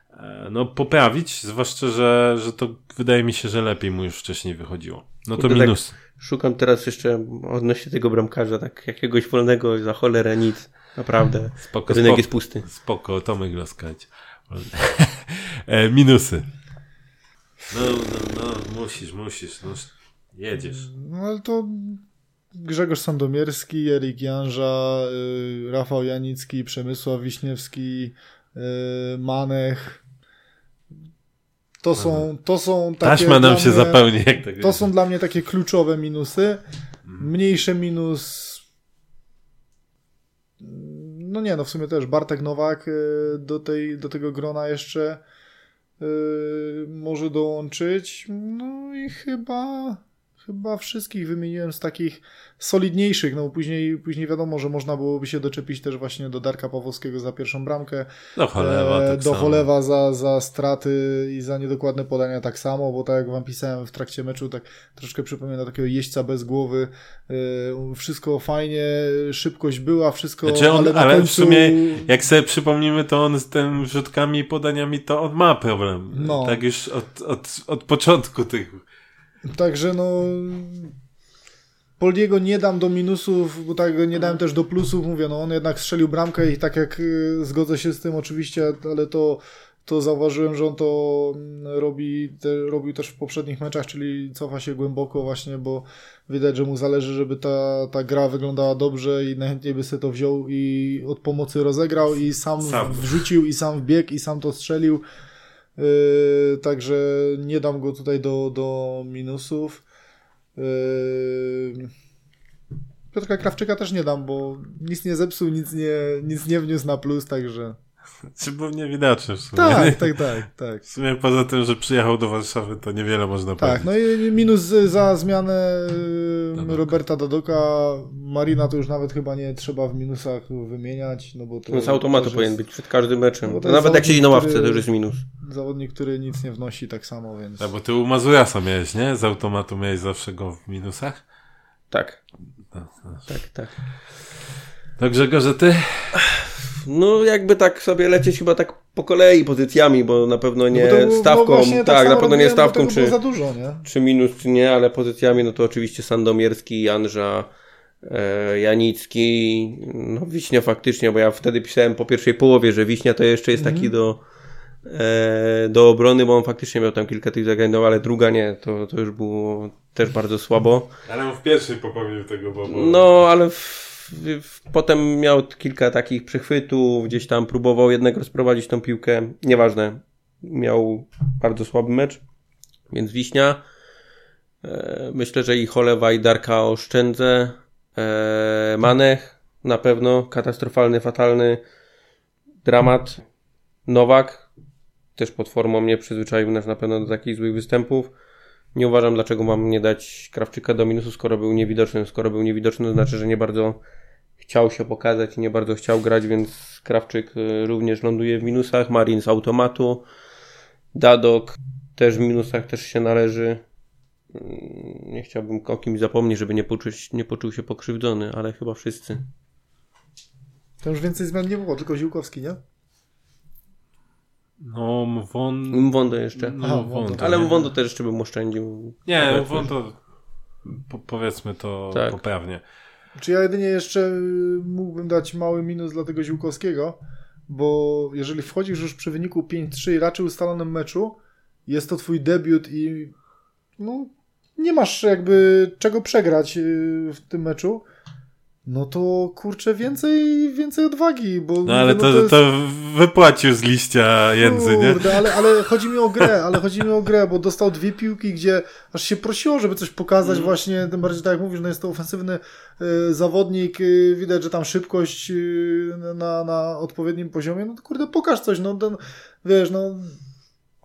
Speaker 1: e, no, poprawić, zwłaszcza, że, że to wydaje mi się, że lepiej mu już wcześniej wychodziło. No to
Speaker 2: Kurde, tak
Speaker 1: minus.
Speaker 2: Szukam teraz jeszcze odnośnie tego bramkarza, tak jakiegoś wolnego za cholerę nic. Naprawdę.
Speaker 1: Spoko,
Speaker 2: Rynek
Speaker 1: spoko,
Speaker 2: jest pusty.
Speaker 1: spoko Tomek Laskać. e, minusy. No, no, no, musisz, musisz, no, jedziesz.
Speaker 3: No ale to Grzegorz Sandomierski, Erik Janża, y, Rafał Janicki, Przemysław Wiśniewski, y, Manech. To są, to są takie.
Speaker 1: Taśma nam się
Speaker 3: mnie-
Speaker 1: zapełni, jak tak
Speaker 3: To są dla mnie takie kluczowe minusy. Mniejsze minus. No nie, no w sumie też Bartek Nowak y, do, tej, do tego grona jeszcze może dołączyć. No i chyba chyba wszystkich wymieniłem z takich solidniejszych. No później, później wiadomo, że można byłoby się doczepić też właśnie do Darka Pawłowskiego za pierwszą bramkę.
Speaker 1: Do cholewa,
Speaker 3: E,
Speaker 1: tak
Speaker 3: do. Cholewa za, za straty i za niedokładne podania tak samo, bo tak jak wam pisałem w trakcie meczu, tak troszkę przypomina takiego jeźdźca bez głowy. E, Wszystko fajnie, szybkość była, wszystko,
Speaker 1: Znaczy on,
Speaker 3: ale
Speaker 1: ale
Speaker 3: końcu...
Speaker 1: w sumie, jak sobie przypomnimy, to on z tym rzutkami i podaniami, to on ma problem.
Speaker 3: No.
Speaker 1: Tak już od, od, od początku tych.
Speaker 3: Także no... Poliego nie dam do minusów, bo tak nie dałem też do plusów, mówię, no on jednak strzelił bramkę i tak jak y, zgodzę się z tym oczywiście, ale to, to zauważyłem, że on to mm, robi, te, robił też w poprzednich meczach, czyli cofa się głęboko właśnie, bo widać, że mu zależy, żeby ta, ta gra wyglądała dobrze i najchętniej by sobie to wziął i od pomocy rozegrał i sam,
Speaker 1: Sam.
Speaker 3: wrzucił i sam wbiegł i sam to strzelił. Yy, także nie dam go tutaj do, do minusów. Yy, Piotrka Krawczyka też nie dam, bo nic nie zepsuł, nic nie, nic nie wniósł na plus, także.
Speaker 1: Czy był niewidoczny w sumie.
Speaker 3: Tak, tak, tak, tak.
Speaker 1: W sumie poza tym, że przyjechał do Warszawy, to niewiele można
Speaker 3: Tak,
Speaker 1: powiedzieć.
Speaker 3: no i minus za zmianę
Speaker 1: Dadoka.
Speaker 3: Roberta Dadoka. Marina to już nawet chyba nie trzeba w minusach wymieniać, no bo to.
Speaker 2: No z automatu
Speaker 3: też
Speaker 2: powinien
Speaker 3: jest
Speaker 2: być przed każdym meczem.
Speaker 3: No bo to
Speaker 2: No
Speaker 3: jest
Speaker 2: nawet jak siedzi na ławce, to
Speaker 3: który-
Speaker 2: już jest minus.
Speaker 3: Zawodnik, który nic nie wnosi tak samo, więc.
Speaker 1: Tak, bo ty u Mazurasa miałeś, nie? Z automatu miałeś zawsze go w minusach?
Speaker 2: Tak,
Speaker 1: No, no.
Speaker 2: tak, tak.
Speaker 1: To Grzegorze, ty?
Speaker 2: No jakby tak sobie lecieć chyba tak po kolei pozycjami, bo na pewno nie
Speaker 3: No to było
Speaker 2: stawką, tak,
Speaker 3: samo
Speaker 2: na pewno nie stawką, czy,
Speaker 3: było za dużo, nie?
Speaker 2: czy minus, czy nie, ale pozycjami, no to oczywiście Sandomierski, Janża, e, Janicki, no Wiśnia faktycznie, bo ja wtedy pisałem po pierwszej połowie, że Wiśnia to jeszcze jest taki do, e, do obrony, bo on faktycznie miał tam kilka tych zagrań, no ale druga nie, to, to już było też bardzo słabo.
Speaker 1: Ale on w pierwszej popełnił tego, bo... bo...
Speaker 2: No, ale w, potem miał kilka takich przechwytów, gdzieś tam próbował jednak rozprowadzić tą piłkę. Nieważne. Miał bardzo słaby mecz, więc Wiśnia. E, myślę, że i Cholewa i Darka oszczędzę. E, Manech na pewno katastrofalny, fatalny dramat. Nowak też pod formą nie przyzwyczaił nas na pewno do takich złych występów. Nie uważam, dlaczego mam nie dać Krawczyka do minusu, skoro był niewidoczny. Skoro był niewidoczny, to znaczy, że nie bardzo chciał się pokazać i nie bardzo chciał grać, więc Krawczyk y, również ląduje w minusach. Marin z automatu. Dadok też w minusach też się należy. Mm, Nie chciałbym o kimś zapomnieć, żeby nie, poczuć, nie poczuł się pokrzywdzony, ale chyba wszyscy.
Speaker 3: To już więcej zmian nie było, tylko Ziłkowski, nie?
Speaker 1: No, Mwon...
Speaker 2: Mwondo jeszcze.
Speaker 1: No,
Speaker 3: Aha,
Speaker 1: Mwon to
Speaker 2: Ale. Mwondo też jeszcze bym oszczędził.
Speaker 1: Nie,
Speaker 2: Powiedzmy,
Speaker 1: Mwon to... Po, powiedzmy to
Speaker 2: Tak.
Speaker 1: poprawnie.
Speaker 3: Czy ja jedynie jeszcze y, mógłbym dać mały minus dla tego Ziłkowskiego, bo jeżeli wchodzisz już przy wyniku 5-3 i raczej ustalonym meczu, jest to twój debiut i no, nie masz jakby czego przegrać y, w tym meczu, no to kurczę więcej, więcej odwagi, bo
Speaker 1: No ale
Speaker 3: no,
Speaker 1: to,
Speaker 3: jest-
Speaker 1: to wypłacił z liścia jędzy, nie?
Speaker 3: Kurde, ale, ale chodzi mi o grę, ale chodzi mi o grę, bo dostał dwie piłki, gdzie aż się prosiło, żeby coś pokazać właśnie, tym bardziej tak jak mówisz, no jest to ofensywny y, zawodnik, y, widać, że tam szybkość y, na, na odpowiednim poziomie, no to kurde, pokaż coś, no ten, wiesz, no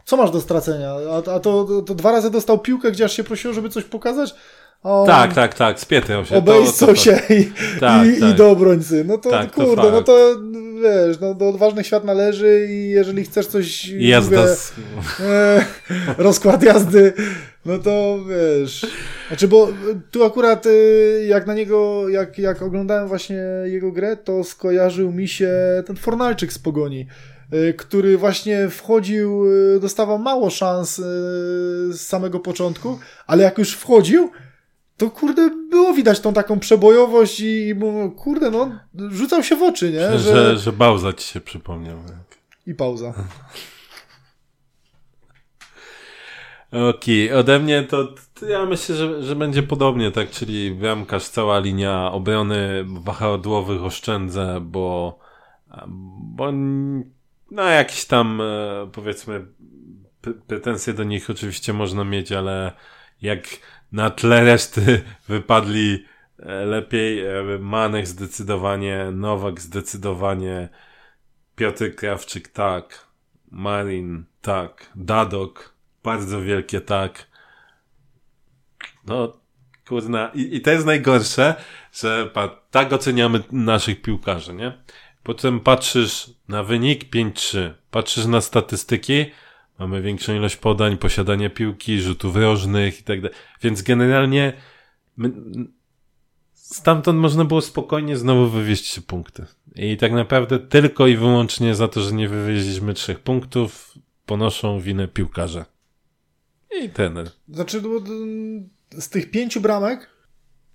Speaker 3: co masz do stracenia? A, a to, to, to dwa razy dostał piłkę, gdzie aż się prosiło, żeby coś pokazać, on
Speaker 1: Tak, tak, tak, spietał się.
Speaker 3: obejrzał
Speaker 1: To- to-
Speaker 3: się i,
Speaker 1: Tak,
Speaker 3: i,
Speaker 1: tak.
Speaker 3: i do obrońcy. No to
Speaker 1: Tak, to
Speaker 3: kurde,
Speaker 1: fakt.
Speaker 3: no to wiesz, no do odważnych świat należy i jeżeli chcesz coś
Speaker 1: Jazda
Speaker 3: mówię,
Speaker 1: z...
Speaker 3: e, rozkład jazdy, no to wiesz. Znaczy, bo tu akurat y, jak na niego, jak, jak oglądałem właśnie jego grę, to skojarzył mi się ten Fornalczyk z Pogoni. y, który właśnie wchodził, y, dostawał mało szans z samego początku, ale jak już wchodził, to kurde, było widać tą taką przebojowość i, i kurde, no, rzucał się w oczy, nie?
Speaker 1: Że, że, że ci się przypomniał.
Speaker 3: I pauza.
Speaker 1: Okej, okay. ode mnie to, to, ja myślę, że, że będzie podobnie, tak, czyli bramkarz, cała linia obrony wahadłowych oszczędzę, bo, bo no jakieś tam e, powiedzmy pretensje do nich oczywiście można mieć, ale jak na tle reszty wypadli e, lepiej, e, Manek zdecydowanie, Nowak zdecydowanie, Piotr Krawczyk tak, Marin tak, Dadok bardzo wielkie tak. No, kurna. I, i to jest najgorsze, że pa, tak oceniamy naszych piłkarzy, nie? Potem patrzysz na wynik 5-3, patrzysz na statystyki, mamy większą ilość podań, posiadania piłki, rzutów rożnych i tak dalej. Więc generalnie my, stamtąd można było spokojnie znowu wywieźć się punkty. I tak naprawdę tylko i wyłącznie za to, że nie wywieźliśmy trzech punktów, ponoszą winę piłkarze. I ten.
Speaker 3: Znaczy, no, z tych pięciu bramek.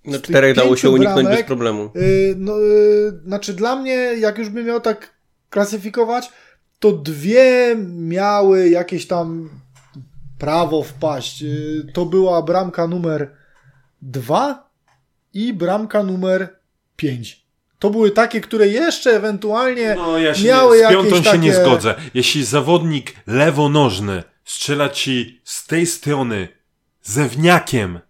Speaker 2: No czterech dało się uniknąć bramek, bez problemu.
Speaker 3: Yy, no, yy, znaczy, dla mnie, jak już bym miał tak klasyfikować, to dwie miały jakieś tam prawo wpaść. Yy, to była bramka numer dwa i bramka numer pięć. To były takie, które jeszcze ewentualnie no, ja miały nie, z piątą jakieś się takie...
Speaker 1: nie zgodzę. Jeśli zawodnik lewonożny strzela ci z tej strony zewniakiem.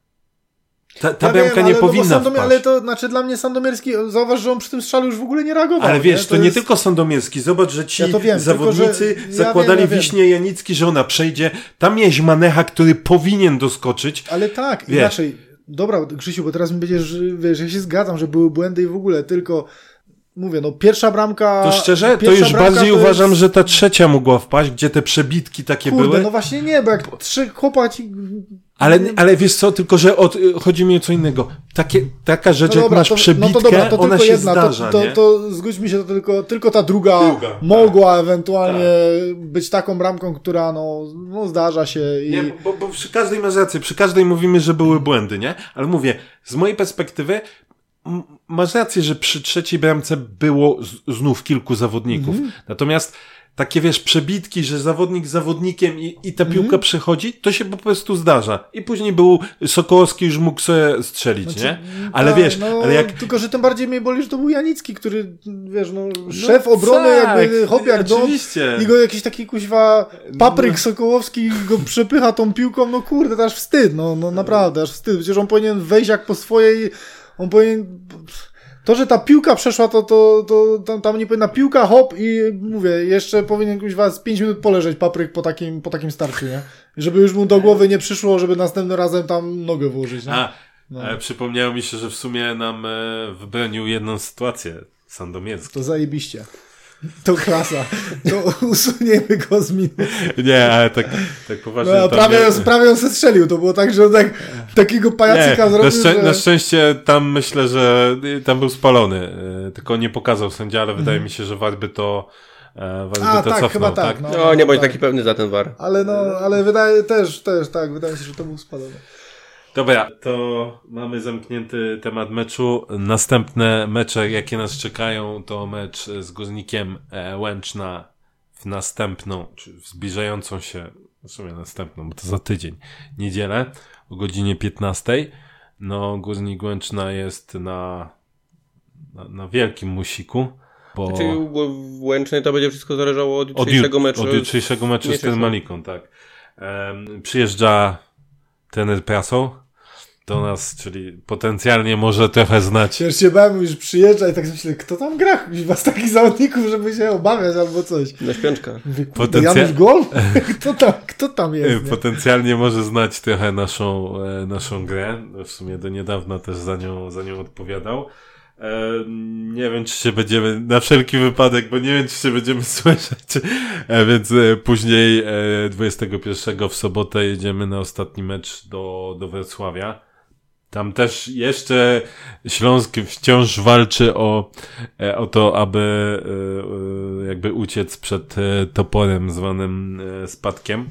Speaker 1: Ta, ta ja bramka wiem, nie ale, powinna no Sandomir,
Speaker 3: Ale to znaczy dla mnie Sandomierski, zauważ, że on przy tym strzale już w ogóle nie reagował.
Speaker 1: Ale wiesz, nie? to, to jest... nie tylko Sandomierski. Zobacz, że ci ja wiem, zawodnicy tylko, że... zakładali ja wiem, Wiśnie Janicki, że ona przejdzie. Tam jest Manecha, który powinien doskoczyć.
Speaker 3: Ale tak, wiesz. inaczej. Dobra, Krzysiu, bo teraz mi będziesz, wiesz, ja się zgadzam, że były błędy i w ogóle, tylko mówię, no pierwsza bramka...
Speaker 1: To szczerze, to już bardziej to uważam, jest... że ta trzecia mogła wpaść, gdzie te przebitki takie
Speaker 3: Kurde,
Speaker 1: były.
Speaker 3: no właśnie nie, bo jak trzy chłopaki...
Speaker 1: Ale, ale wiesz co, tylko że od, chodzi mi o co innego. Takie, taka rzecz, no dobra, jak masz to, przebitkę, no to dobra, to ona się jedna, zdarza,
Speaker 3: to, to, to, zgódź mi się, to tylko, tylko ta druga, druga mogła tak, ewentualnie tak. być taką bramką, która no, no zdarza się. I...
Speaker 1: Nie, bo, bo przy każdej masz rację, przy każdej mówimy, że były błędy, nie? Ale mówię, z mojej perspektywy masz rację, że przy trzeciej bramce było znów kilku zawodników. Mm -hmm. Natomiast takie wiesz, przebitki, że zawodnik z zawodnikiem i, i ta piłka mm -hmm. przechodzi, to się po prostu zdarza. I później był Sokołowski już mógł sobie strzelić, znaczy, nie? Ale tak, wiesz,
Speaker 3: no,
Speaker 1: ale jak...
Speaker 3: Tylko, że tym bardziej mnie boli, że to był Janicki, który, wiesz, no, no szef no, obrony tak, jakby hop jak dom i go jakiś taki kuźwa papryk no. Sokołowski go przepycha tą piłką, no kurde, to aż wstyd, no, no naprawdę, aż wstyd. Przecież on powinien wejść jak po swojej on powinien... To, że ta piłka przeszła, to, to, to tam, tam nie powinna piłka, hop i mówię, jeszcze powinien kuźwa z 5 minut poleżeć papryk po takim, po takim starciu, nie? Żeby już mu do głowy nie przyszło, żeby następnym razem tam nogę włożyć, nie?
Speaker 1: A, no. e, przypomniało mi się, że w sumie nam e, wybronił jedną sytuację Sandomierski.
Speaker 3: To zajebiście. To klasa. To usuniemy go z minus.
Speaker 1: Nie, ale tak, tak poważnie.
Speaker 3: No, prawie, nie... prawie on se strzelił. To było tak, że on tak, takiego pajacyka nie, zrobił.
Speaker 1: Na, szczę
Speaker 3: że...
Speaker 1: na szczęście tam myślę, że tam był spalony. E, tylko nie pokazał sędzia, ale wydaje mi się, że war by to. E, war
Speaker 3: A,
Speaker 1: by to
Speaker 3: tak,
Speaker 1: cofnął,
Speaker 3: chyba tak.
Speaker 1: tak?
Speaker 2: No, no nie bądź tak. taki pewny za ten war.
Speaker 3: Ale no, ale wydaje też, też, tak, wydaje mi się, że to był spalony.
Speaker 1: Dobra, to mamy zamknięty temat meczu. Następne mecze, jakie nas czekają, to mecz z Górnikiem e, Łęczna w następną, czy w zbliżającą się, w sumie następną, bo to za tydzień, niedzielę o godzinie 15. No, Górnik Łęczna jest na, na, na wielkim musiku. Bo...
Speaker 2: Czyli w Łęcznej to będzie wszystko zależało od jutrzejszego meczu.
Speaker 1: Od jutrzejszego meczu z tym Maliką, tak. Um, przyjeżdża trener Praso do nas, czyli potencjalnie może trochę znać.
Speaker 3: Ja się bałem już przyjeżdża i tak myślę, kto tam gra? Was takich zawodników, żeby się obawiać albo coś.
Speaker 2: Na śpiączka.
Speaker 3: Potencja... Janusz Gol? kto, tam, kto tam jest?
Speaker 1: Nie? Potencjalnie może znać trochę naszą, e, naszą grę. W sumie do niedawna też za nią, za nią odpowiadał. E, nie wiem, czy się będziemy, na wszelki wypadek, bo nie wiem, czy się będziemy słyszeć, e, więc e, później 21 w sobotę jedziemy na ostatni mecz do, do Wrocławia Tam też jeszcze Śląsk wciąż walczy o, e, o to, aby e, e, jakby uciec przed toporem zwanym spadkiem.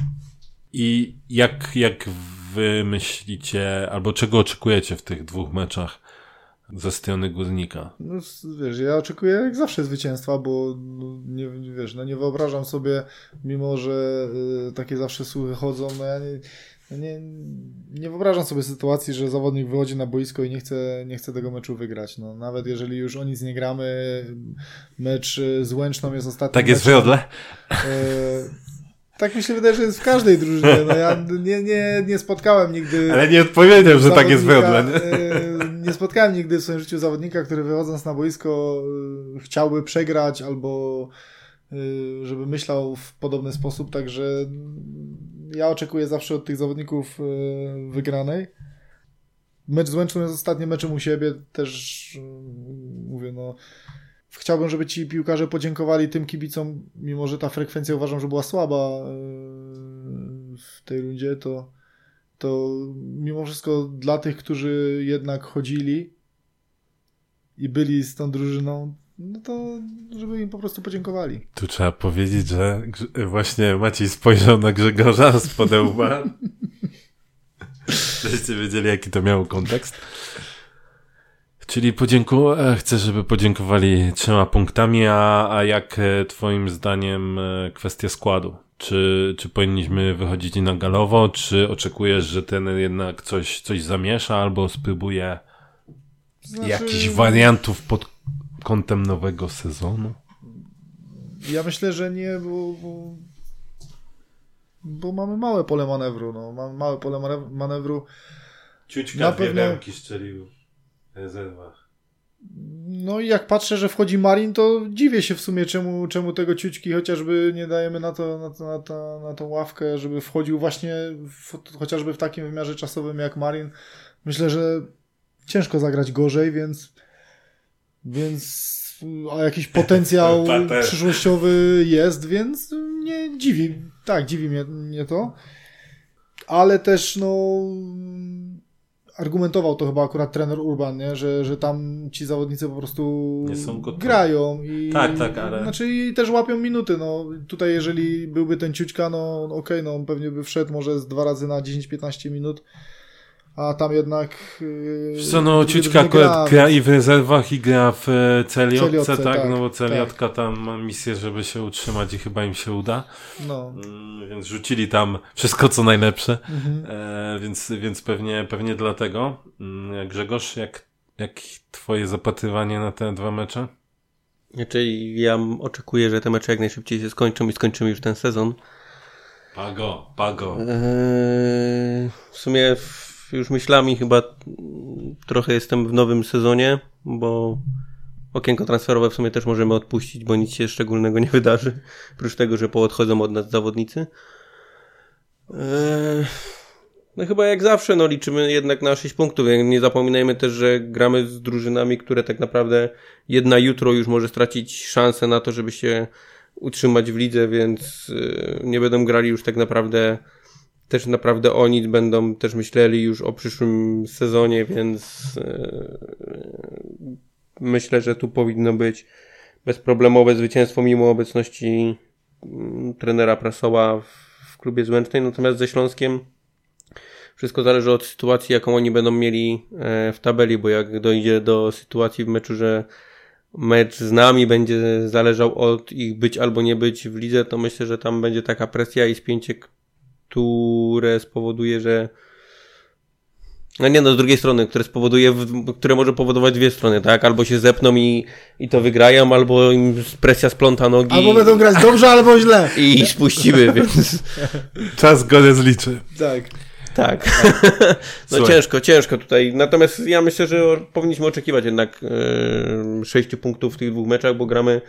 Speaker 1: I jak, jak wy myślicie, albo czego oczekujecie w tych dwóch meczach ze strony górnika?
Speaker 3: No, wiesz, ja oczekuję jak zawsze zwycięstwa, bo no, nie, wiesz, no nie wyobrażam sobie, mimo że y, takie zawsze słuchy chodzą, no ja nie, nie, nie wyobrażam sobie sytuacji, że zawodnik wychodzi na boisko i nie chce, nie chce tego meczu wygrać. No, nawet jeżeli już o nic nie gramy, mecz z Łęczną jest ostatni.
Speaker 1: Tak jest w Jodle?
Speaker 3: Tak mi się wydaje, że jest w każdej drużynie. No ja nie, nie, nie spotkałem nigdy.
Speaker 1: Ale nie odpowiedziałem, że tak jest w Jodle. Nie?
Speaker 3: E, nie spotkałem nigdy w swoim życiu zawodnika, który wychodząc na boisko e, chciałby przegrać albo e, żeby myślał w podobny sposób, także ja oczekuję zawsze od tych zawodników wygranej. Mecz z Łęczną jest ostatnim meczem u siebie, też mówię, no chciałbym, żeby ci piłkarze podziękowali tym kibicom, mimo że ta frekwencja uważam, że była słaba e, w tej rundzie, to, to mimo wszystko dla tych, którzy jednak chodzili i byli z tą drużyną, no to żeby im po prostu podziękowali.
Speaker 1: Tu trzeba powiedzieć, że właśnie Maciej spojrzał na Grzegorza z podełba. Żebyście wiedzieli, jaki to miało kontekst. Czyli podzięku... E, chcę, żeby podziękowali trzema punktami, a, a jak e, twoim zdaniem e, kwestia składu? Czy, czy powinniśmy wychodzić na galowo, czy oczekujesz, że ten jednak coś, coś zamiesza albo spróbuje znaczy... jakichś wariantów pod kątem nowego sezonu?
Speaker 3: Ja myślę, że nie, bo, bo, bo mamy małe pole manewru. No. Mamy małe pole manewru.
Speaker 1: Ciućka na pewno... strzelił rezerwach.
Speaker 3: No i jak patrzę, że wchodzi Marin, to dziwię się w sumie, czemu, czemu tego ciućki chociażby nie dajemy na, to, na, to, na, to, na tą ławkę, żeby wchodził właśnie w, chociażby w takim wymiarze czasowym jak Marin. Myślę, że ciężko zagrać gorzej, więc więc a jakiś potencjał przyszłościowy jest, więc nie dziwi, tak, dziwi mnie, mnie to. Ale też no argumentował to chyba akurat trener Urban, nie? Że, że tam ci zawodnicy po prostu grają i
Speaker 1: tak, tak, ale...
Speaker 3: znaczy i też łapią minuty, no tutaj jeżeli byłby ten ciućka, no okej, okay, no pewnie by wszedł może z dwa razy na 10-15 minut, a tam jednak...
Speaker 1: Yy, co, no Ciućka akurat gra i w rezerwach i gra w e, Celiotce, tak? tak? No bo Celiotka tak. tam ma misję, żeby się utrzymać i chyba im się uda. No. Mm, więc rzucili tam wszystko, co najlepsze, mhm. e, więc, więc pewnie, pewnie dlatego. Mm, Grzegorz, jak, jak twoje zapatrywanie na te dwa mecze?
Speaker 2: Znaczy, ja oczekuję, że te mecze jak najszybciej się skończą i skończymy już ten sezon.
Speaker 1: Pago, pago. Eee,
Speaker 2: w sumie już myślami chyba trochę jestem w nowym sezonie, bo okienko transferowe w sumie też możemy odpuścić, bo nic się szczególnego nie wydarzy. Oprócz tego, że poodchodzą od nas zawodnicy. Eee, no chyba jak zawsze, no liczymy jednak na 6 punktów. Nie zapominajmy też, że gramy z drużynami, które tak naprawdę jedna jutro już może stracić szansę na to, żeby się utrzymać w lidze, więc e, nie będą grali już tak naprawdę też naprawdę oni będą też myśleli już o przyszłym sezonie, więc e, myślę, że tu powinno być bezproblemowe zwycięstwo mimo obecności mm, trenera Prasoła w klubie Złęcznej. Natomiast ze Śląskiem wszystko zależy od sytuacji, jaką oni będą mieli e, w tabeli, bo jak dojdzie do sytuacji w meczu, że mecz z nami będzie zależał od ich być albo nie być w lidze, to myślę, że tam będzie taka presja i spięcie, które spowoduje, że no nie, no z drugiej strony, które spowoduje, które może powodować dwie strony, tak? Albo się zepną i, i to wygrają, albo im presja spląta nogi.
Speaker 3: Albo będą grać dobrze, albo źle.
Speaker 2: I spuścimy, więc...
Speaker 1: Czas go zliczy.
Speaker 3: Tak.
Speaker 2: Tak. no ciężko, ciężko tutaj. Natomiast ja myślę, że powinniśmy oczekiwać jednak yy, sześciu punktów w tych dwóch meczach, bo gramy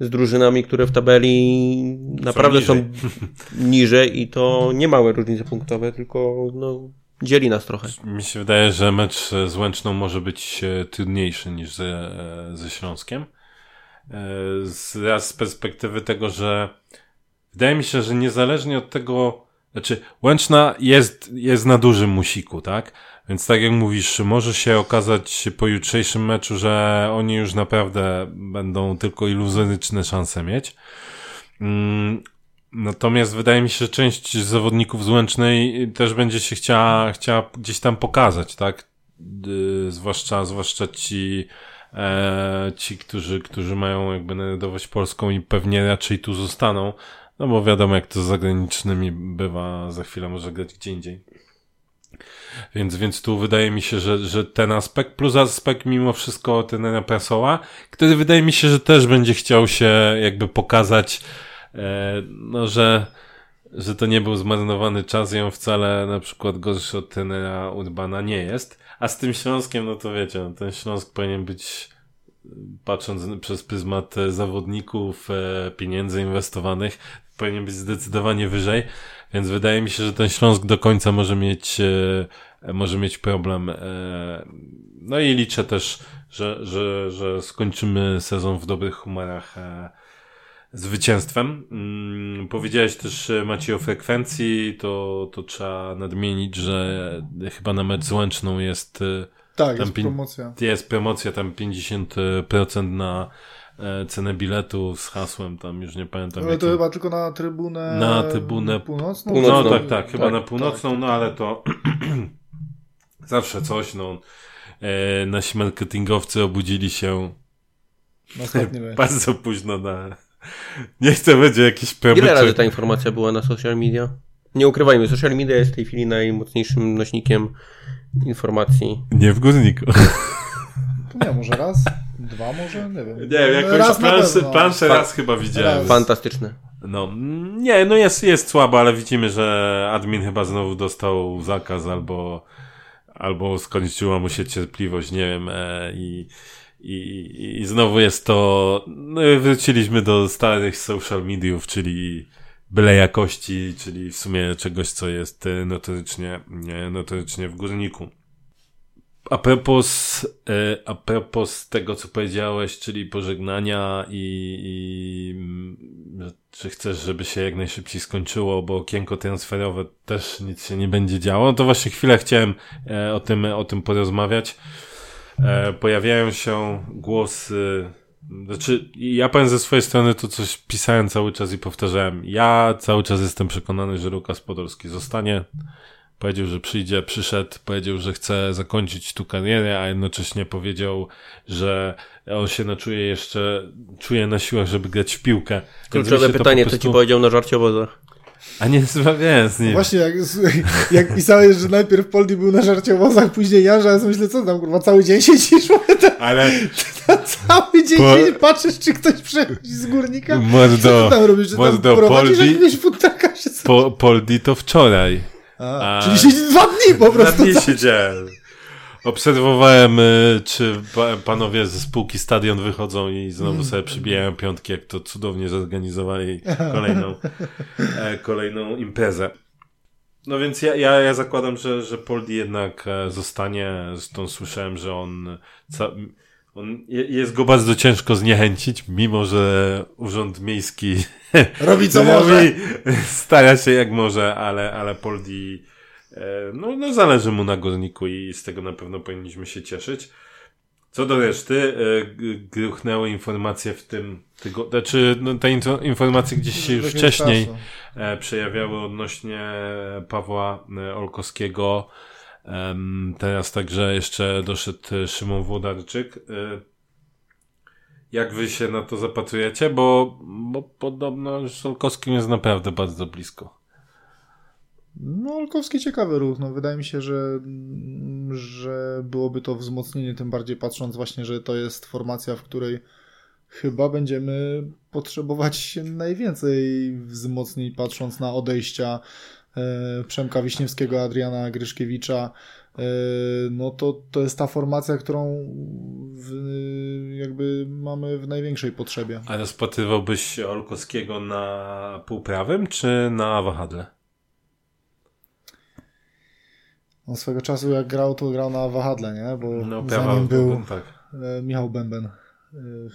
Speaker 2: z drużynami, które w tabeli naprawdę są niżej, są niżej i to nie małe różnice punktowe, tylko no, dzieli nas trochę.
Speaker 1: Mi się wydaje, że mecz z Łęczną może być e, trudniejszy niż ze, e, ze Śląskiem. E, z, z perspektywy tego, że wydaje mi się, że niezależnie od tego, znaczy Łęczna jest, jest na dużym musiku, tak? Więc tak jak mówisz, może się okazać po jutrzejszym meczu, że oni już naprawdę będą tylko iluzoryczne szanse mieć. Mm, natomiast wydaje mi się, że część zawodników z Łęcznej też będzie się chciała, chciała gdzieś tam pokazać, tak? Zwłaszcza, zwłaszcza ci, e, ci, którzy, którzy mają jakby narodowość polską i pewnie raczej tu zostaną. No bo wiadomo, jak to z zagranicznymi bywa, za chwilę może grać gdzie indziej. Więc, więc tu wydaje mi się, że, że ten aspekt, plus aspekt mimo wszystko tenera Prasoła, który wydaje mi się, że też będzie chciał się jakby pokazać, e, no, że, że to nie był zmarnowany czas i on wcale na przykład gorszy od tenera Urbana nie jest. A z tym Śląskiem, no to wiecie, no, ten Śląsk powinien być patrząc przez pryzmat zawodników, e, pieniędzy inwestowanych, powinien być zdecydowanie wyżej. Więc wydaje mi się, że ten Śląsk do końca może mieć, e, może mieć problem. E, no i liczę też, że, że, że skończymy sezon w dobrych humorach e, zwycięstwem. Mm, powiedziałeś też Maciej o frekwencji, to, to trzeba nadmienić, że chyba na mecz z Łęczną jest
Speaker 3: tak, jest promocja.
Speaker 1: Jest promocja tam 50% na cenę biletu z hasłem, tam już nie pamiętam.
Speaker 3: Ale to chyba tylko na trybunę,
Speaker 1: na trybunę
Speaker 3: północną?
Speaker 1: północną. No tak, tak, chyba tak, na północną, tak, no ale to zawsze coś, no. E, nasi marketingowcy obudzili się bardzo późno na... Nie chcę będzie jakiś
Speaker 2: problem. Ile razy ta informacja była na social media? Nie ukrywajmy, social media jest w tej chwili najmocniejszym nośnikiem informacji.
Speaker 1: Nie w górniku.
Speaker 3: Nie, może raz? Dwa może? Nie wiem.
Speaker 1: Nie wiem, jakoś raz planszę, planszę raz chyba widziałem.
Speaker 2: Fantastyczne.
Speaker 1: No, nie, no jest, jest słabo, ale widzimy, że admin chyba znowu dostał zakaz albo, albo skończyła mu się cierpliwość, nie wiem, e, i, i, i znowu jest to, no wróciliśmy do starych social mediów, czyli byle jakości, czyli w sumie czegoś, co jest notorycznie, notorycznie w górniku. A propos, e, a propos tego, co powiedziałeś, czyli pożegnania i, i że chcesz, żeby się jak najszybciej skończyło, bo okienko transferowe też nic się nie będzie działo, no to właśnie chwilę chciałem e, o tym, o tym porozmawiać. E, pojawiają się głosy, znaczy, ja powiem ze swojej strony to coś pisałem cały czas i powtarzałem. Ja cały czas jestem przekonany, że Lukas Podolski zostanie. Powiedział, że przyjdzie, przyszedł, powiedział, że chce zakończyć tu karierę, a jednocześnie powiedział, że on się naczuje jeszcze, czuje na siłach, żeby grać w piłkę.
Speaker 2: Kluczowe pytanie, prostu... co ci powiedział na żarciowozach?
Speaker 1: A nie, nie, z nim.
Speaker 3: Właśnie, jak, jak pisałeś, że najpierw Poldi był na żarciowozach, później Janża, ja myślę, co tam, kurwa, cały dzień siedzisz?
Speaker 1: Ale...
Speaker 3: cały dzień po... siedzisz, patrzysz, czy ktoś przechodzi z górnika?
Speaker 1: Mordo,
Speaker 3: co tam robisz? Czy
Speaker 1: mordo,
Speaker 3: tam
Speaker 1: Poldi,
Speaker 3: się
Speaker 1: po, Poldi to wczoraj.
Speaker 3: A, a, czyli dwa dni po prostu.
Speaker 1: Dwa dni siedziałem. Obserwowałem, y, czy panowie ze spółki Stadion wychodzą i znowu mm. sobie przybijają piątki, jak to cudownie zorganizowali kolejną, e, kolejną imprezę. No więc ja, ja, ja zakładam, że, że Poldi jednak e, zostanie. Zresztą słyszałem, że on, on jest go bardzo ciężko zniechęcić, mimo że Urząd Miejski
Speaker 3: robi co może.
Speaker 1: Stara się jak może, ale, ale Poldi E, no, no zależy mu na górniku i z tego na pewno powinniśmy się cieszyć. Co do reszty, e, gruchnęły informacje w tym tygodniu, znaczy no, te informacje gdzieś się już wcześniej e, przejawiały odnośnie Pawła Olkowskiego. Teraz także jeszcze doszedł Szymon Włodarczyk. Jak wy się na to zapatrujecie? Bo, bo podobno z Olkowskim jest naprawdę bardzo blisko.
Speaker 3: No, Olkowski ciekawy ruch. No, wydaje mi się, że, że byłoby to wzmocnienie, tym bardziej patrząc właśnie, że to jest formacja, w której chyba będziemy potrzebować najwięcej wzmocnień, patrząc na odejścia e, Przemka Wiśniewskiego, Adriana Gryszkiewicza. E, no to, to jest ta formacja, którą w, jakby mamy w największej potrzebie.
Speaker 1: A rozpatrywałbyś Olkowskiego na półprawym czy na wahadle?
Speaker 3: On swego czasu jak grał, to grał na wahadle, nie? Bo no, nim był tak. E, Michał Bęben e,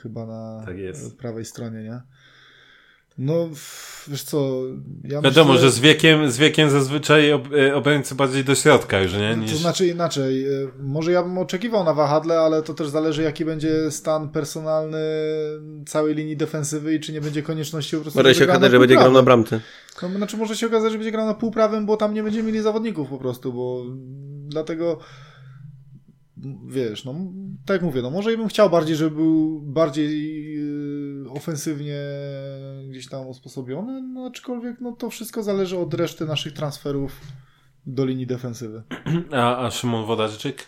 Speaker 3: chyba na tak prawej stronie, nie? No, wiesz co, ja
Speaker 1: Wiadomo,
Speaker 3: myślę,
Speaker 1: że z wiekiem, z wiekiem zazwyczaj ob, e, obrońcy bardziej do środka już, nie? Niż...
Speaker 3: To znaczy inaczej, y, może ja bym oczekiwał na wahadle, ale to też zależy jaki będzie stan personalny całej linii defensywy i czy nie będzie konieczności po prostu
Speaker 2: Może się okazać, że będzie grał na bramce.
Speaker 3: No, znaczy może się okazać, że będzie grał na półprawym, bo tam nie będziemy mieli zawodników po prostu, bo dlatego wiesz, no tak jak mówię, no może bym chciał bardziej, żeby był bardziej yy, ofensywnie gdzieś tam usposobiony, no aczkolwiek no to wszystko zależy od reszty naszych transferów do linii defensywy.
Speaker 1: A, a Szymon Wodarczyk?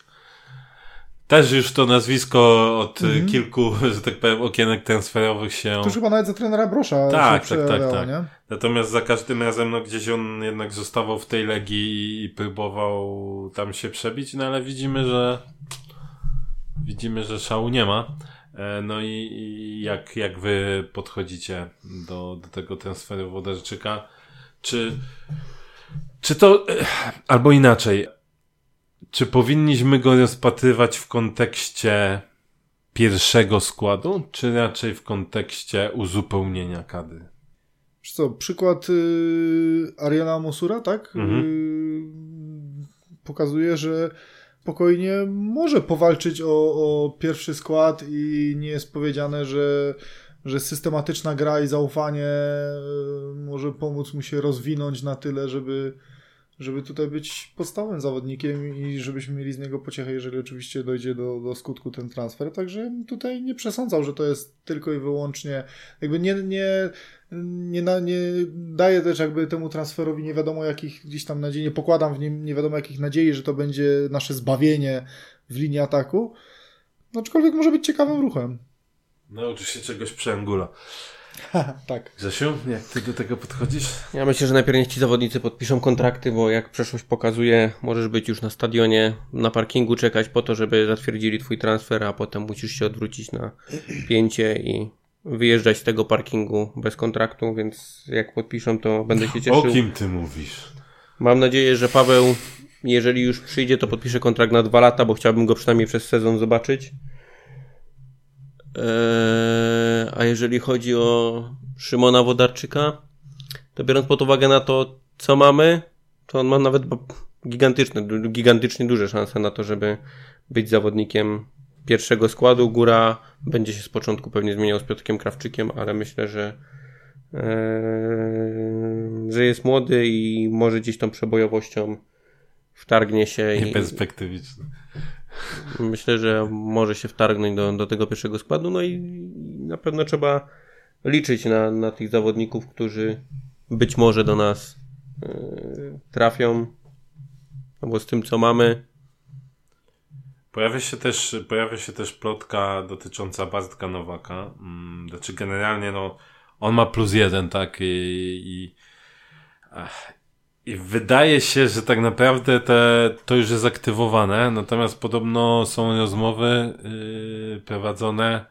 Speaker 1: Też już to nazwisko od
Speaker 3: Mhm.
Speaker 1: kilku, że tak powiem, okienek transferowych się...
Speaker 3: To już chyba nawet za trenera Brosza
Speaker 1: Tak, tak, tak, tak.
Speaker 3: nie?
Speaker 1: Natomiast za każdym razem, no gdzieś on jednak zostawał w tej legii i próbował tam się przebić, no ale widzimy, że widzimy, że szału nie ma. E, No i, i jak, jak wy podchodzicie do, do tego transferu Wodarczyka? Czy, czy to, eh, albo inaczej, czy powinniśmy go rozpatrywać w kontekście pierwszego składu, czy raczej w kontekście uzupełnienia kadry?
Speaker 3: Co, przykład y, Ariana Mosura, tak?
Speaker 1: Mhm.
Speaker 3: Y, pokazuje, że spokojnie może powalczyć o, o pierwszy skład i nie jest powiedziane, że, że systematyczna gra i zaufanie y, może pomóc mu się rozwinąć na tyle, żeby, żeby tutaj być podstawowym zawodnikiem i żebyśmy mieli z niego pociechę, jeżeli oczywiście dojdzie do, do skutku ten transfer. Także tutaj nie przesądzał, że to jest tylko i wyłącznie, jakby nie, nie, nie, nie daje też jakby temu transferowi nie wiadomo jakich gdzieś tam nadziei, nie pokładam w nim nie wiadomo jakich nadziei, że to będzie nasze zbawienie w linii ataku. No, aczkolwiek może być ciekawym ruchem.
Speaker 1: Nauczysz się czegoś przy Angula.
Speaker 3: tak.
Speaker 1: Grzesiu, jak ty do tego podchodzisz?
Speaker 2: Ja myślę, że najpierw niech ci zawodnicy podpiszą kontrakty, bo jak przeszłość pokazuje, możesz być już na stadionie, na parkingu czekać po to, żeby zatwierdzili twój transfer, a potem musisz się odwrócić na pięcie i wyjeżdżać z tego parkingu bez kontraktu, więc jak podpiszą, to będę się cieszył.
Speaker 1: O kim ty mówisz?
Speaker 2: Mam nadzieję, że Paweł, jeżeli już przyjdzie, to podpisze kontrakt na dwa lata, bo chciałbym go przynajmniej przez sezon zobaczyć. Eee, a jeżeli chodzi o Szymona Wodarczyka, to biorąc pod uwagę na to, co mamy, to on ma nawet gigantyczne, gigantycznie duże szanse na to, żeby być zawodnikiem pierwszego składu. Góra będzie się z początku pewnie zmieniał z Piotrkiem Krawczykiem, ale myślę, że Eee, że jest młody i może gdzieś tą przebojowością wtargnie się i
Speaker 1: Nieperspektywiczny.
Speaker 2: Myślę, że może się wtargnąć do, do tego pierwszego składu. No i na pewno trzeba liczyć na, na tych zawodników, którzy być może do nas eee, trafią. No bo z tym co mamy,
Speaker 1: Pojawia się też, pojawia się też plotka dotycząca Bartka Nowaka. Mm, Znaczy generalnie no, on ma plus jeden, tak? I, i, i wydaje się, że tak naprawdę te, to już jest aktywowane, natomiast podobno są rozmowy yy, prowadzone,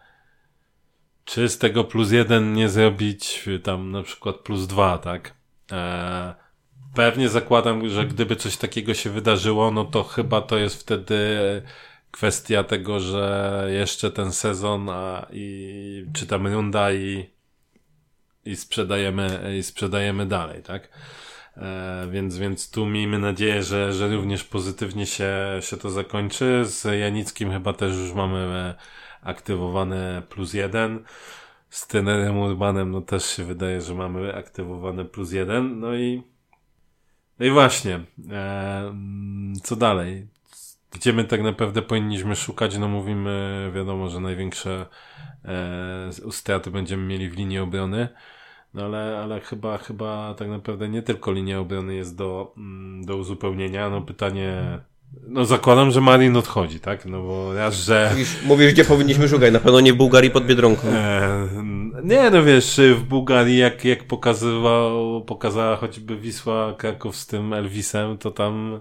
Speaker 1: czy z tego plus jeden nie zrobić y, tam na przykład plus dwa, tak? E, pewnie zakładam, że gdyby coś takiego się wydarzyło, no to chyba to jest wtedy kwestia tego, że jeszcze ten sezon a, i czy tam runda i, i sprzedajemy, i sprzedajemy dalej, tak? E, więc, więc tu miejmy nadzieję, że, że również pozytywnie się, się to zakończy. Z Janickim chyba też już mamy e, aktywowane plus jeden. Z trenerem Urbanem no też się wydaje, że mamy aktywowane plus jeden. No i no i właśnie, e, co dalej? Gdzie my tak naprawdę powinniśmy szukać? No mówimy, wiadomo, że największe e, straty będziemy mieli w linii obrony. No ale, ale chyba, chyba tak naprawdę nie tylko linia obrony jest do, mm, do uzupełnienia. No pytanie, no zakładam, że Marin odchodzi, tak? No bo raz, że...
Speaker 2: mówisz, mówisz gdzie powinniśmy szukać, na pewno nie w Bułgarii pod Biedronką.
Speaker 1: E, nie, no wiesz, w Bułgarii jak, jak pokazywał, pokazała choćby Wisła Kraków z tym Elvisem, to tam,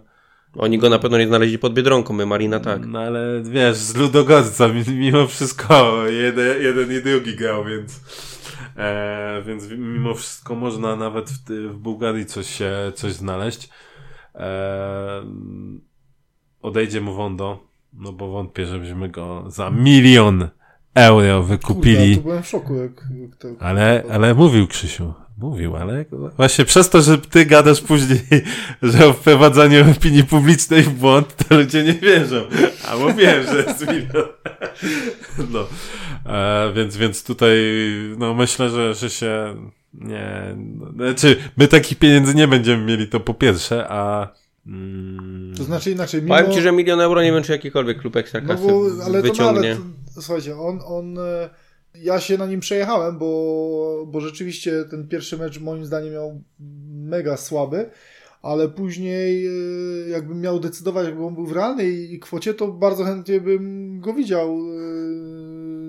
Speaker 2: Oni go na pewno nie znaleźli pod Biedronką, my Marina tak.
Speaker 1: no ale wiesz, z Ludogorca mi- mimo wszystko jeden, jeden i drugi grał, więc e, więc mimo wszystko można nawet w, w Bułgarii coś się, coś znaleźć. E, odejdzie mu Wondo, no bo wątpię, żebyśmy go za milion euro wykupili.
Speaker 3: Kurde, to byłem w szoku. Jak, jak to,
Speaker 1: Ale, ale mówił Krzysiu. Mówił, ale właśnie przez to, że ty gadasz później, że o wprowadzaniu opinii publicznej w błąd, to ludzie nie wierzą. A mówiłem, że jest milion. No. E, więc, więc tutaj, no myślę, że, że się nie, no, znaczy, my takich pieniędzy nie będziemy mieli, to po pierwsze, a mm,
Speaker 3: To znaczy inaczej, mimo...
Speaker 2: Powiem ci, że milion euro nie wiem, czy jakikolwiek klub
Speaker 3: No
Speaker 2: ekstraklasy
Speaker 3: bo, ale to, no,
Speaker 2: wyciągnie.
Speaker 3: ale to, słuchajcie, on, on, e, ja się na nim przejechałem, bo, bo rzeczywiście ten pierwszy mecz moim zdaniem miał mega słaby, ale później e, jakbym miał decydować, jakby on był w realnej kwocie, to bardzo chętnie bym go widział e,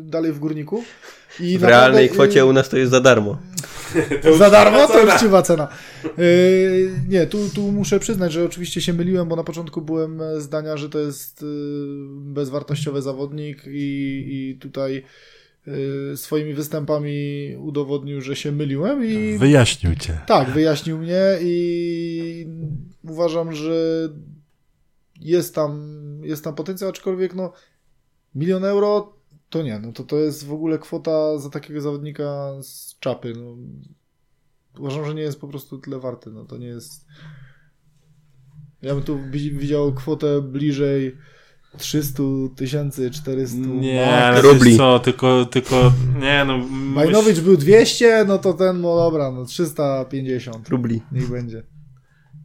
Speaker 3: dalej w Górniku. I
Speaker 2: W realnej
Speaker 3: naprawdę, e,
Speaker 2: kwocie u nas to jest za darmo.
Speaker 3: za darmo? To uczciwa cena. Nie, tu, tu muszę przyznać, że oczywiście się myliłem, bo na początku byłem zdania, że to jest bezwartościowy zawodnik i, i tutaj swoimi występami udowodnił, że się myliłem i
Speaker 1: wyjaśnił cię.
Speaker 3: tak, wyjaśnił mnie i uważam, że jest tam, jest tam potencjał, aczkolwiek no milion euro to nie, no to to jest w ogóle kwota za takiego zawodnika z czapy, no. Uważam, że nie jest po prostu tyle warty, no to nie jest... Ja bym tu wi- widział kwotę bliżej 300 tysięcy, 400
Speaker 1: Nie, ale
Speaker 2: Rubli.
Speaker 1: co, tylko, tylko, nie no.
Speaker 3: Majnowicz był 200, no to ten, no dobra, no 350.
Speaker 2: Rubli.
Speaker 3: Niech będzie.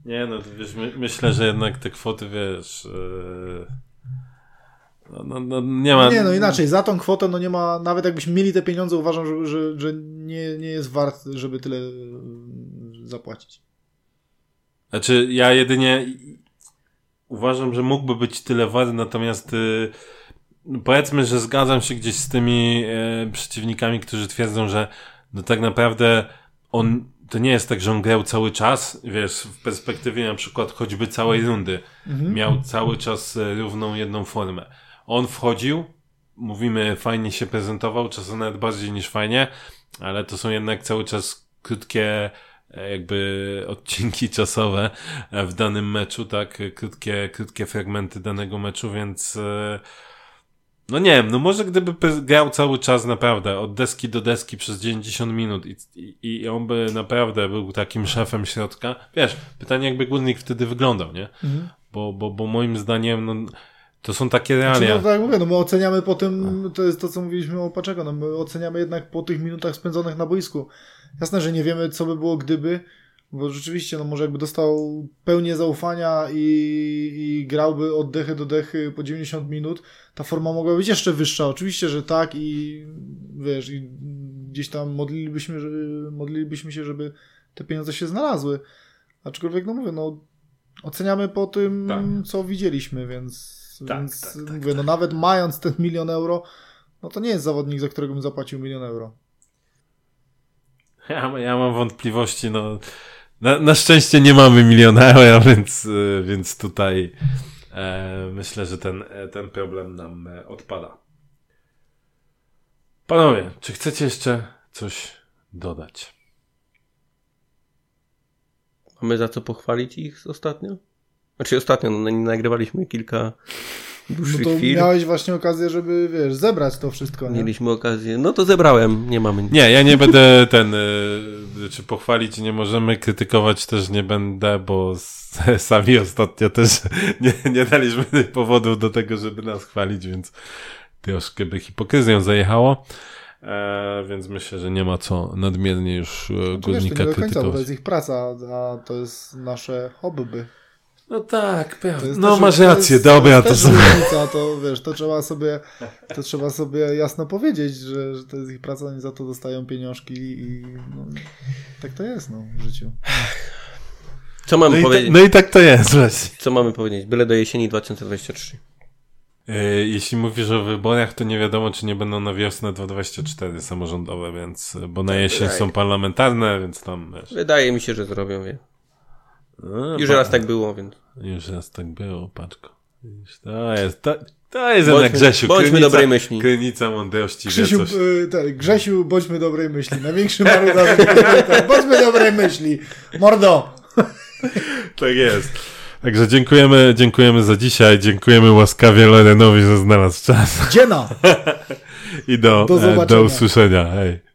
Speaker 1: Nie no, to wiesz, my, myślę, że jednak te kwoty, wiesz, yy, no, no, no nie ma...
Speaker 3: Nie, no inaczej, za tą kwotę, no nie ma, nawet jakbyśmy mieli te pieniądze, uważam, że, że, że nie, nie jest wart, żeby tyle e, zapłacić.
Speaker 1: Znaczy, ja jedynie uważam, że mógłby być tyle wart, natomiast y, powiedzmy, że zgadzam się gdzieś z tymi e, przeciwnikami, którzy twierdzą, że no tak naprawdę on, to nie jest tak, że on grał cały czas, wiesz, w perspektywie na przykład choćby całej rundy, miał cały czas e, równą jedną formę. On wchodził, mówimy, fajnie się prezentował, czasem nawet bardziej niż fajnie, ale to są jednak cały czas krótkie jakby odcinki czasowe e, w danym meczu, tak, krótkie, krótkie fragmenty danego meczu, więc e, no nie wiem, no może gdyby grał cały czas naprawdę od deski do deski przez 90 minut i, i, i on by naprawdę był takim szefem środka, wiesz, pytanie jakby Górnik wtedy wyglądał, nie? Bo, bo, bo moim zdaniem, no, to są takie
Speaker 3: Znaczy,
Speaker 1: realia.
Speaker 3: no, tak mówię, no my oceniamy po tym, to jest to, co mówiliśmy o Paczego, no my oceniamy jednak po tych minutach spędzonych na boisku. Jasne, że nie wiemy, co by było gdyby, bo rzeczywiście, no może jakby dostał pełnię zaufania i, i grałby od dechy do dechy po 90 minut, ta forma mogła być jeszcze wyższa. Oczywiście, że tak i wiesz, i gdzieś tam modlilibyśmy, modlilibyśmy się, żeby te pieniądze się znalazły. Aczkolwiek, no mówię, no oceniamy po tym,
Speaker 1: Tak.
Speaker 3: co widzieliśmy, więc,
Speaker 1: Tak,
Speaker 3: więc
Speaker 1: tak, tak,
Speaker 3: mówię, no nawet mając ten milion euro, no to nie jest zawodnik, za którego bym zapłacił milion euro.
Speaker 1: Ja, ja mam wątpliwości, no. Na, na szczęście nie mamy miliona euro, więc, y, więc tutaj e, myślę, że ten, e, ten problem nam e, odpada. Panowie, czy chcecie jeszcze coś dodać?
Speaker 2: Mamy za co pochwalić ich ostatnio? Znaczy ostatnio, no, nagrywaliśmy kilka
Speaker 3: No to
Speaker 2: chwil.
Speaker 3: miałeś właśnie okazję, żeby, wiesz, zebrać to wszystko, nie?
Speaker 2: Mieliśmy okazję. No to zebrałem, nie mamy nic.
Speaker 1: Nie, ja nie będę ten, y, czy pochwalić nie możemy, krytykować też nie będę, bo sami ostatnio też nie, nie daliśmy powodów do tego, żeby nas chwalić, więc troszkę by hipokryzją zajechało. E, więc myślę, że nie ma co nadmiernie już e,
Speaker 3: Znaczy, wiesz, to
Speaker 1: górnika
Speaker 3: nie do końca, bo to jest ich praca, a to jest nasze hobby.
Speaker 1: No tak,
Speaker 3: To
Speaker 1: pewnie. No
Speaker 3: też-
Speaker 1: masz
Speaker 3: to
Speaker 1: rację,
Speaker 3: jest-
Speaker 1: dobra,
Speaker 3: jest
Speaker 1: to
Speaker 3: różnica, to wiesz, to trzeba sobie, to trzeba sobie jasno powiedzieć, że, że to jest ich praca, oni za to dostają pieniążki i no, tak to jest, no, w życiu.
Speaker 2: Co mamy
Speaker 1: No i,
Speaker 2: powiedzieć?
Speaker 1: ta, no i tak to jest właśnie.
Speaker 2: Co mamy powiedzieć? Byle do jesieni 2023.
Speaker 1: E, Jeśli mówisz o wyborach, to nie wiadomo, czy nie będą na wiosnę 2024 samorządowe, więc, bo na jesień
Speaker 2: tak.
Speaker 1: są parlamentarne, więc tam wiesz.
Speaker 2: Wydaje mi się, że zrobią je.
Speaker 1: No,
Speaker 2: Już raz tak było, więc.
Speaker 1: Już raz tak było, paczko. To jest, to, to jest
Speaker 2: Bądźmy-
Speaker 1: jednak Grzesiu.
Speaker 2: bądźmy
Speaker 1: krynica,
Speaker 2: dobrej myśli.
Speaker 1: Krynica mądrości, wie
Speaker 3: Krzysiu,
Speaker 1: coś.
Speaker 3: y, tak, Grzesiu, bądźmy dobrej myśli. Największy marudarz. tak, bądźmy dobrej myśli. Mordo!
Speaker 1: Tak jest. Także dziękujemy, dziękujemy za dzisiaj. Dziękujemy łaskawie Lorenowi, że znalazł czas.
Speaker 3: Dziena!
Speaker 1: I do,
Speaker 3: Do
Speaker 1: e, do usłyszenia. Hej.